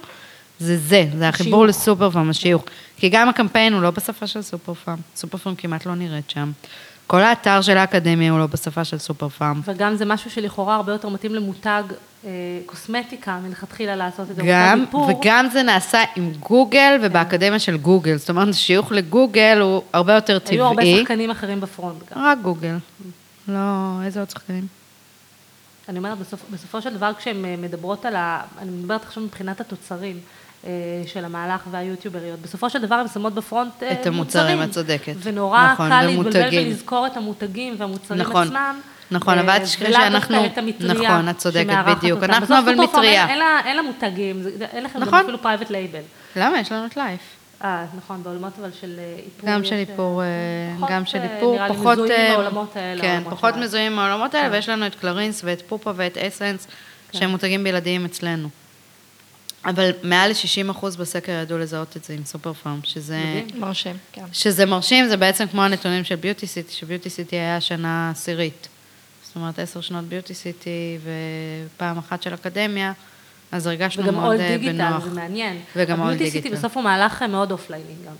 זה זה, זה החיבור השיוך. לסופר פארם, השיוך. כי גם הקמפיין הוא לא בשפה של סופר פארם, סופר פארם כמעט לא נראית שם. כל האתר של האקדמיה הוא לא בשפה של סופר פארם. וגם זה משהו שלכאורה הרבה יותר מתאים למותג קוסמטיקה, מלכתחילה לעשות את זה, גם. וגם זה נעשה עם גוגל ובאקדמיה של גוגל. זאת אומרת, השיוך לגוגל הוא הרבה יותר טבעי. היו הרבה שחקנים אחרים בפרונט גם. רק גוגל. לא, איזה עוד שחקנים? אני אומרת, בסופ, בסופו של דבר כשהן אה, מדברות על ה... אני מדברת עכשיו מבחינת התוצרים אה, של המהלך והיוטיובריות. בסופו של דבר הן שמות בפרונט אה, את המוצרים, את צודקת. ונורא נכון, קל להתבלבל. ולזכור את המותגים והמוצרים נכון. עצמם. נכון, אה, אבל אל תשכחי ולאו שאנחנו- דווקא את המטריה נכון, את צודקת, בדיוק. אותם. אנחנו אבל מטריה. אין, אין, לה, אין לה מותגים, אין לכם נכון. גם אפילו private label. למה? יש לנו את Life. אה, נכון, בעולמות אבל של אה, איפור. גם של אה, איפור, אה, פחות, גם של אה, איפור, נראה לי פחות... מזוהים אה, מהעולמות האלה, כן, פחות. מזוהים מהעולמות האלה, כן. ויש לנו את Clarins ואת Pupa ואת Essence, כן. שהם מותגים בלעדיים אצלנו. אבל מעל ל-60% בסקר ידעו לזהות את זה עם סופר פארם, שזה... מרשים, כן. שזה מרשים, זה בעצם כמו הנתונים של Beauty City, ש Beauty City היה שנה עשירית. זאת אומרת, עשר שנות Beauty City ופעם אחת של אקדמיה, אז הרגשנו וגם מאוד אה, דיגיטל, בנוח. זה מעניין. וגם ה Beauty All City Digital. בסוף הוא מהלך מאוד אופלייני גם.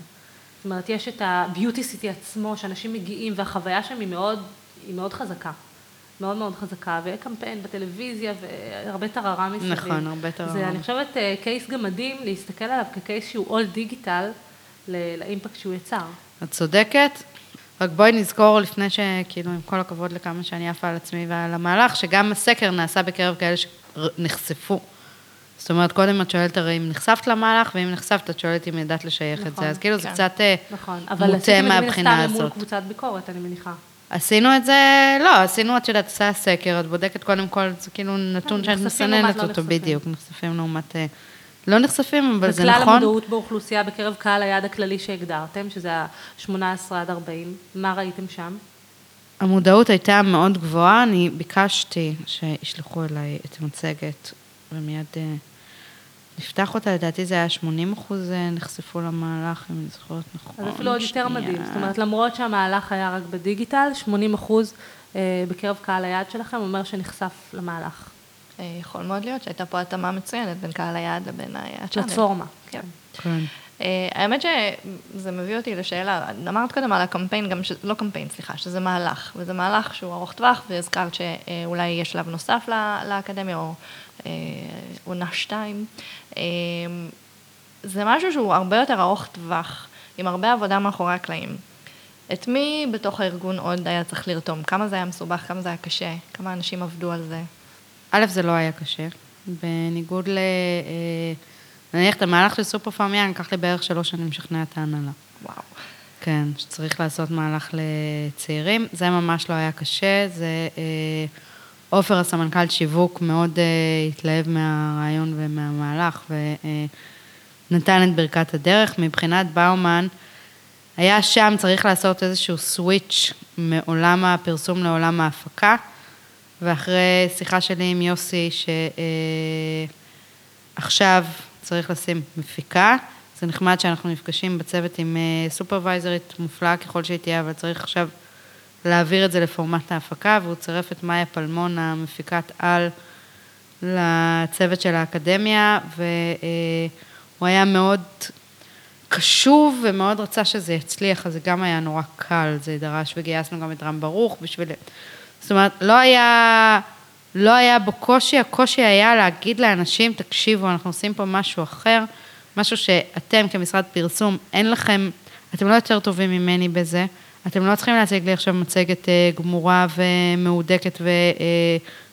זאת אומרת, יש את ה Beauty City עצמו, שאנשים מגיעים, והחוויה שם היא מאוד, היא מאוד חזקה. מאוד מאוד חזקה, וקמפיין בטלוויזיה, והרבה טררה מסביב. נכון, הרבה טררה. זה, אני חושבת, אה, case גם מדהים להסתכל עליו כ case שהוא all digital, לאימפקט שהוא יצר. את צודקת, רק בואי נזכור לפני שכאילו, עם כל הכבוד לכמה שאני עפה על עצמי ועל המהלך, שגם הסקר נעשה בקרב כאלה שנחשפו. זאת אומרת, קודם את שואלת הרי אם נחשפת למהלך, ואם נחשפת, את שואלת אם ידעת לשייך את נכון, זה. אז כאילו, זה כן. קצת אה, נכון, אבל מוטה עשיתם את זה מן מהבחינה הסתם מול הזאת. קבוצת ביקורת, אני מניחה. עשינו את זה, לא, עשינו, את יודעת, עושה סקר, את בודקת קודם כל, זה כאילו נתון שאת נחשפים מסננת לא אותו, נחשפים. בדיוק, נחשפים לעומת... לא נחשפים, אבל זה וכלל נכון. המודעות באוכלוסייה בקרב קהל היעד הכללי שהגדרתם, שזה ה-18 עד 40, מה ראיתם שם? המודעות הייתה מאוד גבוהה, אני ביקשתי שישלחו אליי את המצגת, ומיד אה, נפתח אותה, לדעתי זה היה 80 אחוז אה, נחשפו למהלך, אם אני זוכרת נכון. אז אפילו עוד יותר. מדהים. זאת אומרת, למרות שהמהלך היה רק בדיגיטל, 80 אחוז אה, בקרב קהל היעד שלכם אומר שנחשף למהלך. אה, יכול מאוד להיות שהייתה פה התאמה מצוינת בין קהל היעד לבין שלנו. פלטפורמה. כן. כן. אה, האמת שזה מביא אותי לשאלה, אמרת קודם על הקמפיין, גם ש... לא קמפיין, סליחה, שזה מהלך, וזה מהלך שהוא ארוך טווח, והזכרת שאולי יהיה שלב נוסף לאקדמיה, או אה, עונה שתיים. זה משהו שהוא הרבה יותר ארוך טווח, עם הרבה עבודה מאחורי הקלעים. את מי בתוך הארגון עוד היה צריך לרתום? כמה זה היה מסובך, כמה זה היה קשה, כמה אנשים עבדו על זה? א', זה לא היה קשה. בניגוד ל... אה, נניח את המהלך של סופר פארמיאן, לקח לי בערך שלוש שנים לשכנע את ההנהלה. וואו. כן, שצריך לעשות מהלך לצעירים. זה ממש לא היה קשה, זה... אה, עופר, הסמנכ"ל שיווק, מאוד אה, התלהב מהרעיון ומהמהלך, ונתן את ברכת הדרך. מבחינת באומן, היה שם צריך לעשות איזשהו סוויץ' מעולם הפרסום לעולם ההפקה, ואחרי שיחה שלי עם יוסי, שעכשיו צריך לשים מפיקה, זה נחמד שאנחנו נפגשים בצוות עם אה, סופרוויזרית מופלאה ככל שהיא תהיה, אבל צריך עכשיו להעביר את זה לפורמט ההפקה, והוא צירף את מאיה פלמון, המפיקת על, לצוות של האקדמיה, והוא היה מאוד קשוב ומאוד רצה שזה יצליח, אז זה גם היה נורא קל, זה דרש, וגייסנו גם את רם ברוך בשביל... זאת אומרת, לא היה, לא היה בו קושי, הקושי היה להגיד לאנשים, תקשיבו, אנחנו עושים פה משהו אחר, משהו שאתם כמשרד פרסום, אין לכם, אתם לא יותר טובים ממני בזה, אתם לא צריכים להציג לי עכשיו מצגת אה, גמורה ומהודקת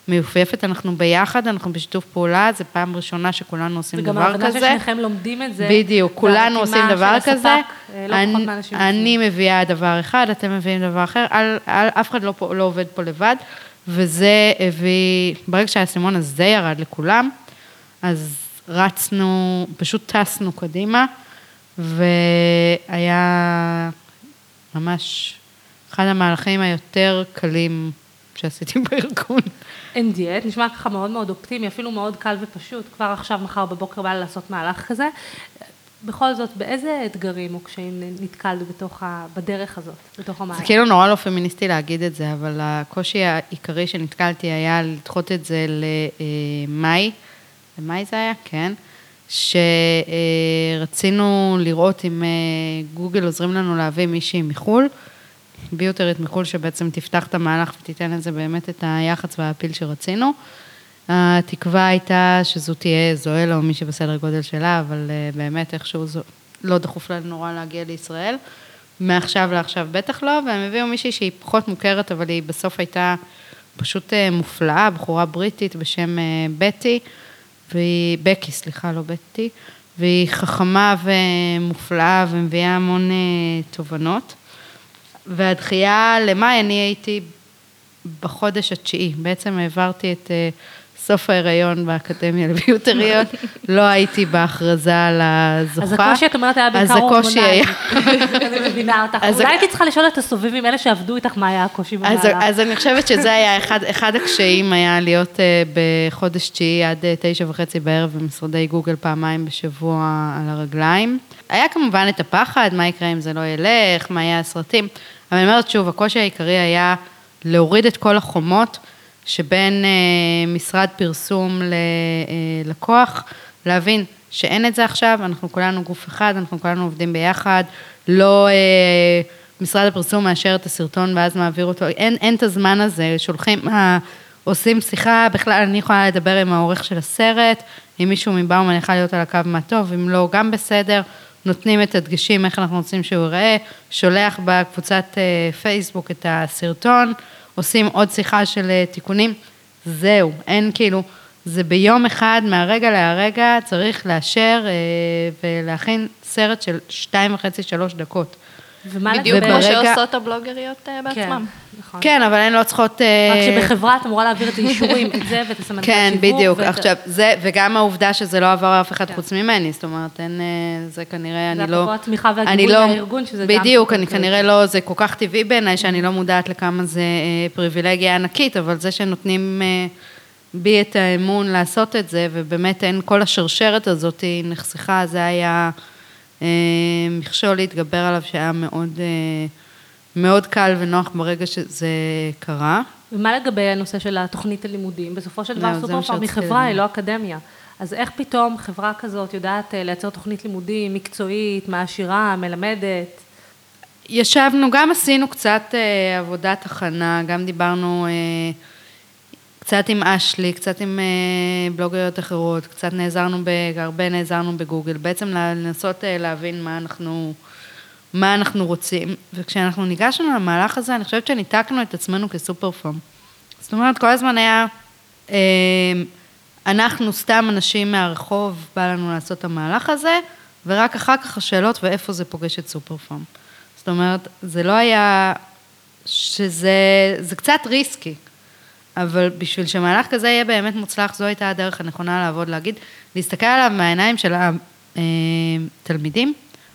ומיופפת, אנחנו ביחד, אנחנו בשיתוף פעולה, זו פעם ראשונה שכולנו עושים דבר כזה. וגם ההבנה ששניכם לומדים את זה. בדיוק, כולנו עושים דבר כזה. אה, לא אני- אני מביאה דבר אחד, אתם מביאים דבר אחר, על, על, אף אחד לא, לא עובד פה לבד, וזה הביא, ברגע שהאסימון הזה ירד לכולם, אז רצנו, פשוט טסנו קדימה, והיה ממש אחד המהלכים היותר קלים שעשיתי בארגון. אין דיאט, נשמע ככה מאוד מאוד אופטימי, אפילו מאוד קל ופשוט, כבר עכשיו, מחר בבוקר בא לי לעשות מהלך כזה. בכל זאת, באיזה אתגרים או קשיים נתקלת בתוך ה... בדרך הזאת, בתוך המהלך? זה כאילו נורא לא פמיניסטי להגיד את זה, אבל הקושי העיקרי שנתקלתי היה לדחות את זה למאי, למאי זה היה? כן. שרצינו לראות אם אה, גוגל עוזרים לנו להביא מישהי מחו"ל, ביוטרית מחו"ל שבעצם תפתח את המהלך ותיתן לזה באמת את היח"צ והפיל שרצינו. התקווה הייתה שזו תהיה זואלה או מישהי בסדר גודל שלה, אבל אה, באמת איכשהו זו, לא דחוף לנו נורא להגיע לישראל. מעכשיו לעכשיו בטח לא, והם הביאו מישהי שהיא פחות מוכרת, אבל היא בסוף הייתה פשוט אה, מופלאה, בחורה בריטית בשם אה, בטי, והיא, בקי, סליחה, לא בטי, והיא חכמה ומופלאה ומביאה המון תובנות. והדחייה למאי, אני הייתי בחודש התשיעי, בעצם העברתי את אה, סוף ההיריון באקדמיה לביוטריות, לא הייתי בהכרזה על הזוכה. אז הקושי, את אומרת, היה בעיקר היה. אני מבינה אותך. אז אולי הייתי צריכה לשאול את הסובבים, אלה שעבדו איתך, מה היה הקושי במהלך. אז אני חושבת שזה היה אחד, אחד הקשיים, היה להיות אה, בחודש תשיעי עד אה, תשע וחצי בערב במשרדי גוגל פעמיים בשבוע על הרגליים. היה כמובן את הפחד, מה יקרה אם זה לא ילך, מה יהיה הסרטים, אבל אני אומרת שוב, הקושי העיקרי היה להוריד את כל החומות שבין אה, משרד פרסום ללקוח, להבין שאין את זה עכשיו, אנחנו כולנו גוף אחד, אנחנו כולנו עובדים ביחד, לא... אה, משרד הפרסום מאשר את הסרטון ואז מעביר אותו, אין, אין את הזמן הזה, שולחים, אה, עושים שיחה, בכלל אני יכולה לדבר עם העורך של הסרט, אם מישהו מבאום אני יכולה להיות על הקו מה טוב, אם לא, גם בסדר, נותנים את הדגשים, איך אנחנו רוצים שהוא ייראה, שולח בקבוצת אה, פייסבוק את הסרטון, עושים עוד שיחה של אה, תיקונים, זהו, אין כאילו, זה ביום אחד, מהרגע להרגע, צריך לאשר אה, ולהכין סרט של שתיים וחצי, שלוש דקות. ומה בדיוק לגבי- כמו וברגע- שעושות הבלוגריות אה, בעצמם. כן, נכון. כן, אבל הן לא צריכות... אה, רק שבחברה את אמורה להעביר את האישורים, את זה ואת הסמנכ"ל כן. בדיוק. ואת- עכשיו, זה, וגם העובדה שזה לא עבר אף אחד כן. חוץ ממני, זאת אומרת, אין, אה, זה כנראה, זה אני לא... אפרופו התמיכה והגיבוי אני לא- מהארגון, שזה גם בדיוק, אני. כנראה לא, זה כל כך טבעי בעיניי, שאני לא מודעת לכמה זה פריבילגיה ענקית, אבל זה שנותנים בי את האמון לעשות את זה, ובאמת אין, כל השרשרת הזאת נחסכה, זה היה מכשול להתגבר עליו שהיה מאוד, אה, מאוד קל ונוח ברגע שזה קרה. ומה לגבי הנושא של התוכנית הלימודים? בסופו של דבר זהו, זה סופר מה פארם היא חברה, היא. לא אקדמיה. אז איך פתאום חברה כזאת יודעת אה, לייצר תוכנית לימודים מקצועית, מעשירה, מלמדת? ישבנו, גם עשינו קצת אה, עבודת הכנה, גם דיברנו קצת עם אשלי, קצת עם אה, בלוגריות אחרות, קצת נעזרנו, ב, הרבה נעזרנו בגוגל, בעצם לנסות אה, להבין מה אנחנו, מה אנחנו רוצים. וכשאנחנו ניגשנו למהלך הזה, אני חושבת שניתקנו את עצמנו כסופר פארם. זאת אומרת, כל הזמן היה, אה, אנחנו סתם אנשים מהרחוב, בא לנו לעשות את המהלך הזה, ורק אחר כך השאלות ואיפה זה פוגש את סופר פארם. זאת אומרת, זה לא היה, שזה, זה קצת ריסקי, אבל בשביל שמהלך כזה יהיה באמת מוצלח, זו הייתה הדרך הנכונה לעבוד, להגיד, להסתכל עליו מהעיניים של התלמידים,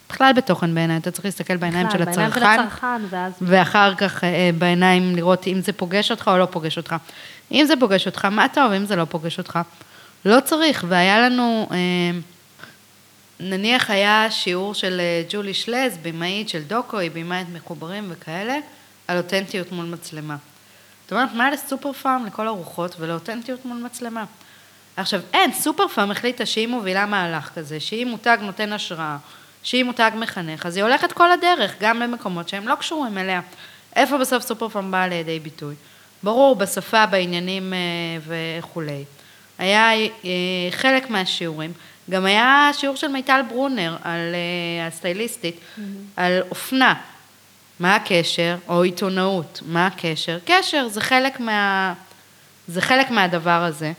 בכלל בתוכן בעיניי, אתה צריך להסתכל בעיניים של בכלל, בעיניים הצרכן. של הצרכן, ואז... ואחר כך אה, בעיניים לראות אם זה פוגש אותך או לא פוגש אותך. אם זה פוגש אותך, מה טוב, אם זה לא פוגש אותך. לא צריך, והיה לנו, אה, נניח היה שיעור של אה, ג'ולי שלז, במאית של דוקו, היא בימאית מחוברים וכאלה, על אותנטיות מול מצלמה. אומרת, מה לסופר פארם לכל הרוחות ולאותנטיות מול מצלמה? עכשיו, אין, סופר פארם החליטה שהיא מובילה מהלך כזה, שהיא מותג נותן השראה, שהיא מותג מחנך, אז היא הולכת כל הדרך, גם למקומות שהם לא קשורים אליה. איפה בסוף סופר פארם באה לידי ביטוי? ברור, בשפה, בעניינים אה, וכולי. היה אה, חלק מהשיעורים, גם היה שיעור של מיטל ברונר, על אה, הסטייליסטית, mm-hmm. על אופנה. מה הקשר? או עיתונאות, מה הקשר? קשר, זה חלק, מה, זה חלק מהדבר הזה.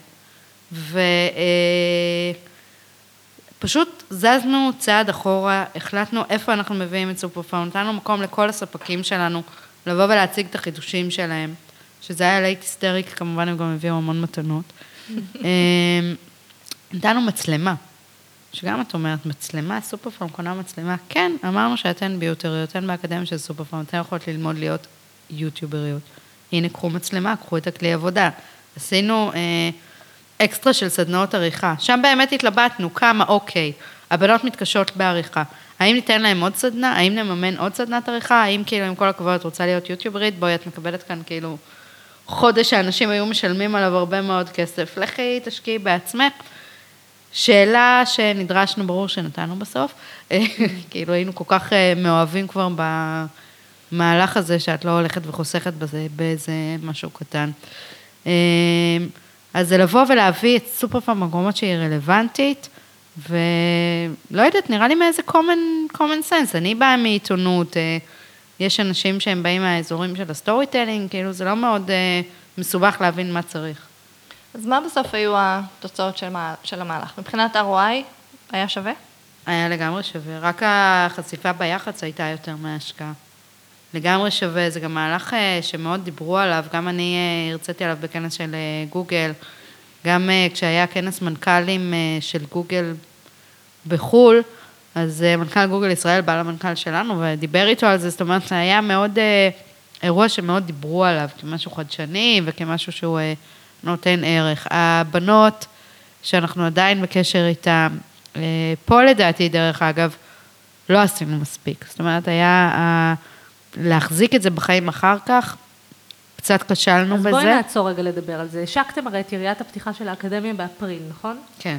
ופשוט זזנו צעד אחורה, החלטנו איפה אנחנו מביאים את סופר פארם, נתנו מקום לכל הספקים שלנו לבוא ולהציג את החידושים שלהם, שזה היה light hysteric, כמובן הם גם הביאו המון מתנות. אמ, נתנו מצלמה, שגם את אומרת, מצלמה, סופר פארם קונה מצלמה, כן, אמרנו שאתן ביוטריות, אתן באקדמיה של סופר פארם, אתן יכולות ללמוד להיות יוטיובריות. הנה, קחו מצלמה, קחו את הכלי עבודה. עשינו אה, אקסטרה של סדנאות עריכה, שם באמת התלבטנו כמה, אוקיי, הבנות מתקשות בעריכה. האם ניתן להם עוד סדנה? האם נממן עוד סדנת עריכה? האם כאילו, עם כל הכבוד, את רוצה להיות יוטיוברית? בואי, את מקבלת כאן כאילו חודש שאנשים היו משלמים עליו הרבה מאוד כסף. לכי, תשקיעי בעצמך. שאלה שנדרשנו, ברור שנתנו בסוף, כאילו היינו כל כך אה, מאוהבים כבר במהלך הזה, שאת לא הולכת וחוסכת בזה, באיזה משהו קטן. אה, אז זה לבוא ולהביא את סופר פארם במקומות שהיא רלוונטית, ולא יודעת, נראה לי מאיזה common, common sense. אני באה מעיתונות, אה, יש אנשים שהם באים מהאזורים של ה storytelling, כאילו זה לא מאוד מסובך להבין מה צריך. אז מה בסוף היו התוצאות של, מה, של המהלך? מבחינת ROI, היה שווה? היה לגמרי שווה, רק החשיפה ביח"צ הייתה יותר מההשקעה. לגמרי שווה, זה גם מהלך אה, שמאוד דיברו עליו, גם אני אה, הרציתי עליו בכנס של אה, גוגל, גם כשהיה כנס מנכ"לים של גוגל בחו"ל, אז מנכ"ל גוגל ישראל בא למנכ"ל שלנו ודיבר איתו על זה, זאת אומרת, היה מאוד, אירוע שמאוד דיברו עליו כמשהו חדשני וכמשהו שהוא נותן ערך. הבנות, שאנחנו עדיין בקשר איתן, אה, פה לדעתי, דרך אגב, לא עשינו מספיק. זאת אומרת, היה להחזיק את זה בחיים אחר כך, קצת כשלנו אז בזה. אז בואי נעצור רגע לדבר על זה. השקתם הרי את יריית הפתיחה של האקדמיה באפריל, נכון? כן.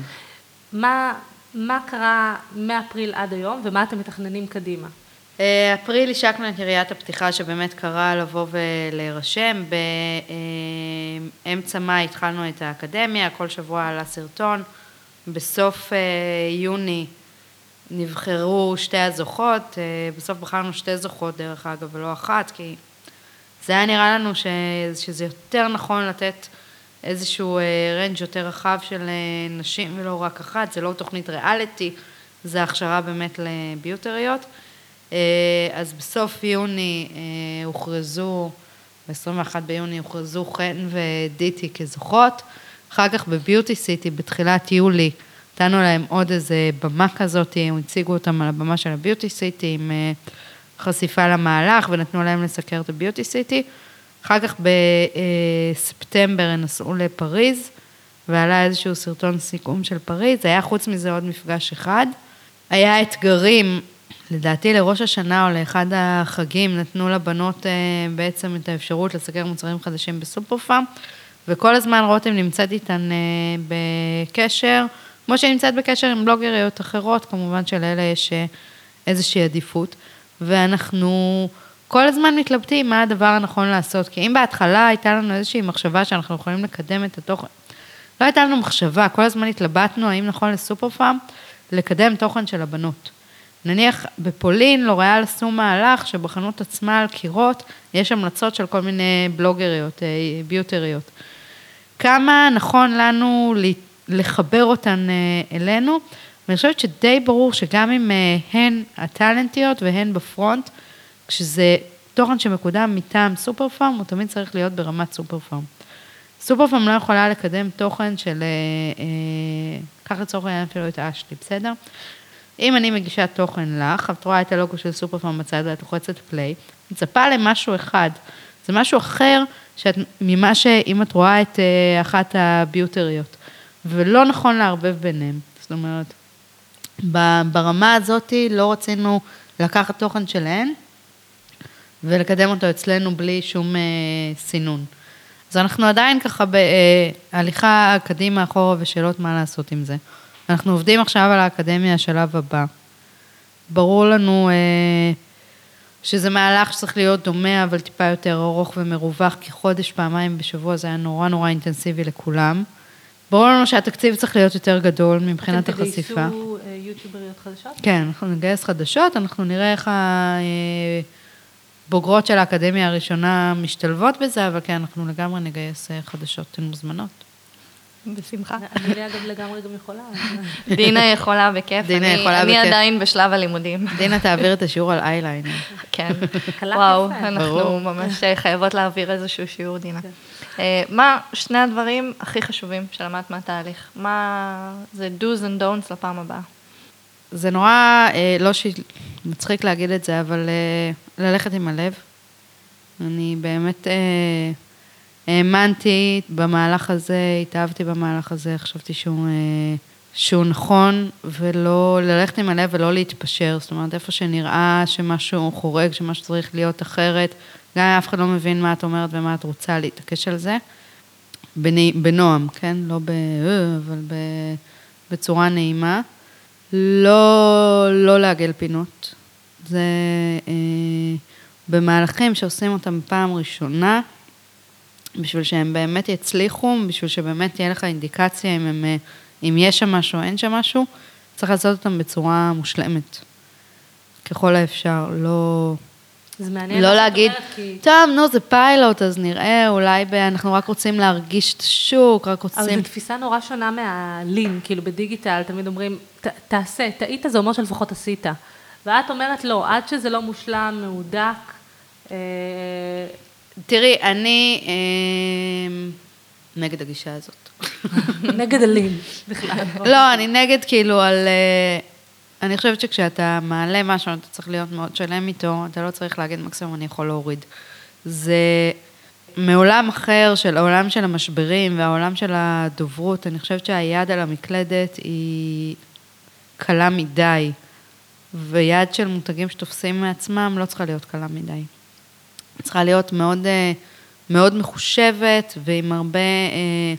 מה, מה קרה מאפריל עד היום, ומה אתם מתכננים קדימה? אה, אפריל השקנו את יריית הפתיחה שבאמת קרה לבוא ולהירשם. באמצע מאי התחלנו את האקדמיה, כל שבוע עלה סרטון. בסוף אה, יוני נבחרו שתי הזוכות, אה, בסוף בחרנו שתי זוכות דרך אגב ולא אחת, כי זה היה נראה לנו ש... שזה יותר נכון לתת איזשהו רנג' יותר רחב של נשים ולא רק אחת, זה לא תוכנית ריאליטי, זה הכשרה באמת לביוטריות. אה, אז בסוף יוני אה, הוכרזו, ב-21 ביוני הוכרזו חן ודיטי כזוכות, אחר כך בביוטי סיטי בתחילת יולי נתנו להם עוד איזה במה כזאת, הם הציגו אותם על הבמה של הביוטי סיטי עם אה, חשיפה למהלך ונתנו להם לסקר את הביוטי סיטי. אחר כך בספטמבר הם נסעו לפריז ועלה איזשהו סרטון סיכום של פריז, היה חוץ מזה עוד מפגש אחד. היה אתגרים לדעתי לראש השנה או לאחד החגים נתנו לבנות אה, בעצם את האפשרות לסקר מוצרים חדשים בסופר פארם, וכל הזמן רותם נמצאת איתן אה, בקשר, כמו שהיא נמצאת בקשר עם בלוגריות אחרות, כמובן שלאלה יש אה, איזושהי עדיפות, ואנחנו כל הזמן מתלבטים מה הדבר הנכון לעשות, כי אם בהתחלה הייתה לנו איזושהי מחשבה שאנחנו יכולים לקדם את התוכן, לא הייתה לנו מחשבה, כל הזמן התלבטנו האם נכון לסופר פארם לקדם תוכן של הבנות. נניח בפולין, לוריאל עשו מהלך שבחנות עצמה על קירות, יש המלצות של כל מיני בלוגריות, אה, ביוטריות. כמה נכון לנו לחבר אותן אה, אלינו, ואני חושבת שדי ברור שגם אם אה, הן הטאלנטיות והן בפרונט, כשזה תוכן שמקודם מטעם סופר פארם, הוא תמיד צריך להיות ברמת סופר פארם. סופר פארם לא יכולה לקדם תוכן של, קח לצורך העניין אפילו את אשלי, בסדר? אם אני מגישה תוכן לך, את רואה את הלוגו של סופר פארם בצד ואת לוחצת פליי, מצפה למשהו אחד. זה משהו אחר שאת, ממה שאם את רואה את uh, אחת הביוטריות, ולא נכון לערבב ביניהם. זאת אומרת, ברמה הזאת לא רצינו לקחת תוכן שלהן ולקדם אותו אצלנו בלי שום אה, סינון. אז אנחנו עדיין ככה בהליכה קדימה, אחורה ושאלות מה לעשות עם זה. אנחנו עובדים עכשיו על האקדמיה, השלב הבא. ברור לנו אה, שזה מהלך שצריך להיות דומה, אבל טיפה יותר ארוך ומרווח, כי חודש, פעמיים בשבוע זה היה נורא נורא אינטנסיבי לכולם. ברור לנו שהתקציב צריך להיות יותר גדול מבחינת החשיפה. אתם תגייסו אה, יוטיובריות חדשות? כן, אנחנו נגייס חדשות, אנחנו נראה איך הבוגרות של האקדמיה הראשונה משתלבות בזה, אבל כן, אנחנו לגמרי נגייס אה, חדשות, הן מוזמנות. בשמחה. אני אגב לגמרי גם יכולה. דינה יכולה בכיף. דינה אני- יכולה אני בכיף. עדיין בשלב הלימודים. דינה, תעביר את השיעור על אייליינר. כן. וואו. אנחנו. ממש חייבות להעביר איזשהו שיעור, דינה. אה, מה שני הדברים הכי חשובים שלמדת מהתהליך? מה זה do's and don'ts לפעם הבאה? זה נורא, אה, לא שמצחיק להגיד את זה, אבל אה, ללכת עם הלב. אני באמת האמנתי במהלך הזה, התאהבתי במהלך הזה, חשבתי שהוא, אה, שהוא נכון, ולא, ללכת עם הלב ולא להתפשר. זאת אומרת, איפה שנראה שמשהו חורג, שמשהו צריך להיות אחרת, גם אם אף אחד לא מבין מה את אומרת ומה את רוצה, להתעקש על זה. בני, בנועם, כן? לא ב... אה, אבל ב, בצורה נעימה. לא, לא לעגל פינות. זה אה, במהלכים שעושים אותם פעם ראשונה, בשביל שהם באמת יצליחו, בשביל שבאמת תהיה לך אינדיקציה אם, הם, אה, אם יש שם משהו או אין שם משהו, צריך לעשות אותם בצורה מושלמת. ככל האפשר, לא... זה מעניין. לא להגיד, כי- טוב, נו, זה פיילוט, אז נראה, אולי ב... אנחנו רק רוצים להרגיש את השוק, רק אבל רוצים... זו תפיסה נורא שונה מהלין, כאילו בדיגיטל תמיד אומרים, "ת- תעשה, טעית זה אומר שלפחות עשית. ואת אומרת, לא, עד שזה לא מושלם, מהודק, אה, תראי, אני אה, נגד הגישה הזאת. נגד הלין בכלל. לא, אני נגד כאילו על... אה, אני חושבת שכשאתה מעלה משהו, אתה צריך להיות מאוד שלם איתו, אתה לא צריך להגיד מקסימום אני יכול להוריד. זה מעולם אחר של העולם של המשברים והעולם של הדוברות, אני חושבת שהיד על המקלדת היא קלה מדי, ויד של מותגים שתופסים מעצמם לא צריכה להיות קלה מדי. צריכה להיות מאוד, אה, מאוד מחושבת ועם הרבה אה,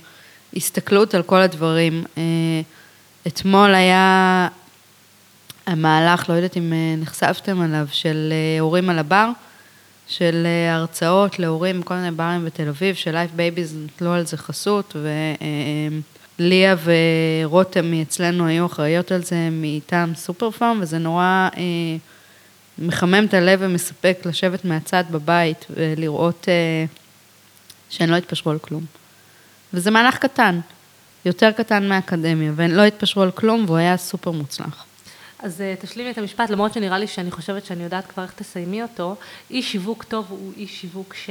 הסתכלות על כל הדברים. אה, אתמול היה המהלך, לא יודעת אם אה, נחשפתם עליו, של אה, הורים על הבר, של הרצאות להורים בכל מיני ברים בתל אביב, ש Life Babies נטלו על זה חסות, וליה ורותם מאצלנו היו אחראיות על זה מטעם סופר פארם, וזה נורא אה, מחמם את הלב ומספק לשבת מהצד בבית ולראות אה, שהן לא התפשרו על כלום. וזה מהלך קטן, יותר קטן מהאקדמיה, והן לא התפשרו על כלום, והוא היה סופר מוצלח. אז אה, תשלימי את המשפט, למרות שנראה לי שאני חושבת שאני יודעת כבר איך תסיימי אותו, איש שיווק טוב הוא איש שיווק ש...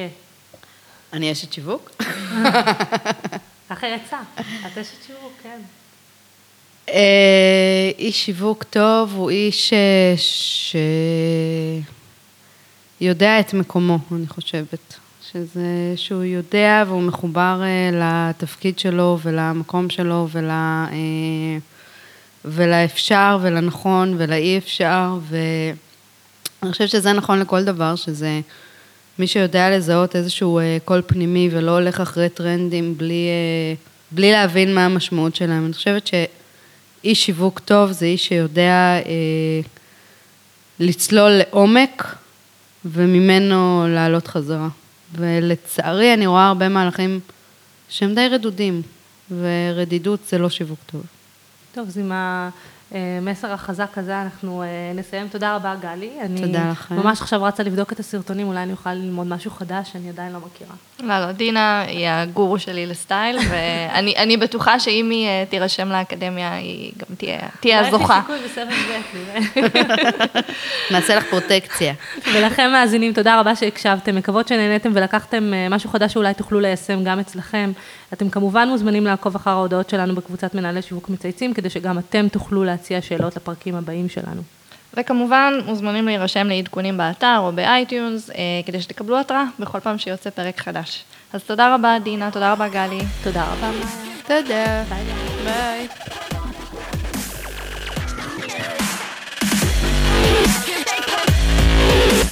אני אשת שיווק? ככה יצא, את אשת שיווק, כן. אה, איש שיווק טוב הוא איש אה, שיודע את מקומו, אני חושבת. שזה שהוא יודע והוא מחובר אה, לתפקיד שלו ולמקום שלו ול, ולאפשר ולנכון ולאי אפשר, ואני חושבת שזה נכון לכל דבר, שזה מי שיודע לזהות איזשהו קול פנימי ולא הולך אחרי טרנדים בלי, בלי להבין מה המשמעות שלהם. אני חושבת שאיש שיווק טוב זה איש שיודע אה, לצלול לעומק וממנו לעלות חזרה. ולצערי אני רואה הרבה מהלכים שהם די רדודים, ורדידות זה לא שיווק טוב. טוב, אז עם המסר החזק הזה אנחנו אה, נסיים. תודה רבה, גלי. אני תודה לכם. ממש עכשיו רצה לבדוק את הסרטונים, אולי אני אוכל ללמוד משהו חדש שאני עדיין לא מכירה. לא, לא, דינה היא הגורו שלי לסטייל, ואני אני בטוחה שאם היא אה, תירשם לאקדמיה, היא גם תהיה, תהיה הזוכה. אולי יש לי סיכוי בסבב ב', נראה. נעשה לך פרוטקציה. ולכם מאזינים, תודה רבה שהקשבתם, מקוות שנהניתם ולקחתם אה, משהו חדש שאולי תוכלו ליישם גם אצלכם. אתם כמובן מוזמנים לעקוב אחר ההודעות שלנו בקבוצת מנהלי שיווק מצייצים, כדי שגם אתם תוכלו להציע שאלות לפרקים הבאים שלנו. וכמובן, מוזמנים להירשם לעדכונים באתר או ב iTunes, אה, כדי שתקבלו התראה בכל פעם שיוצא פרק חדש. אז תודה רבה, דינה, תודה רבה, גלי. תודה רבה, תודה. ביי. ביי. ביי.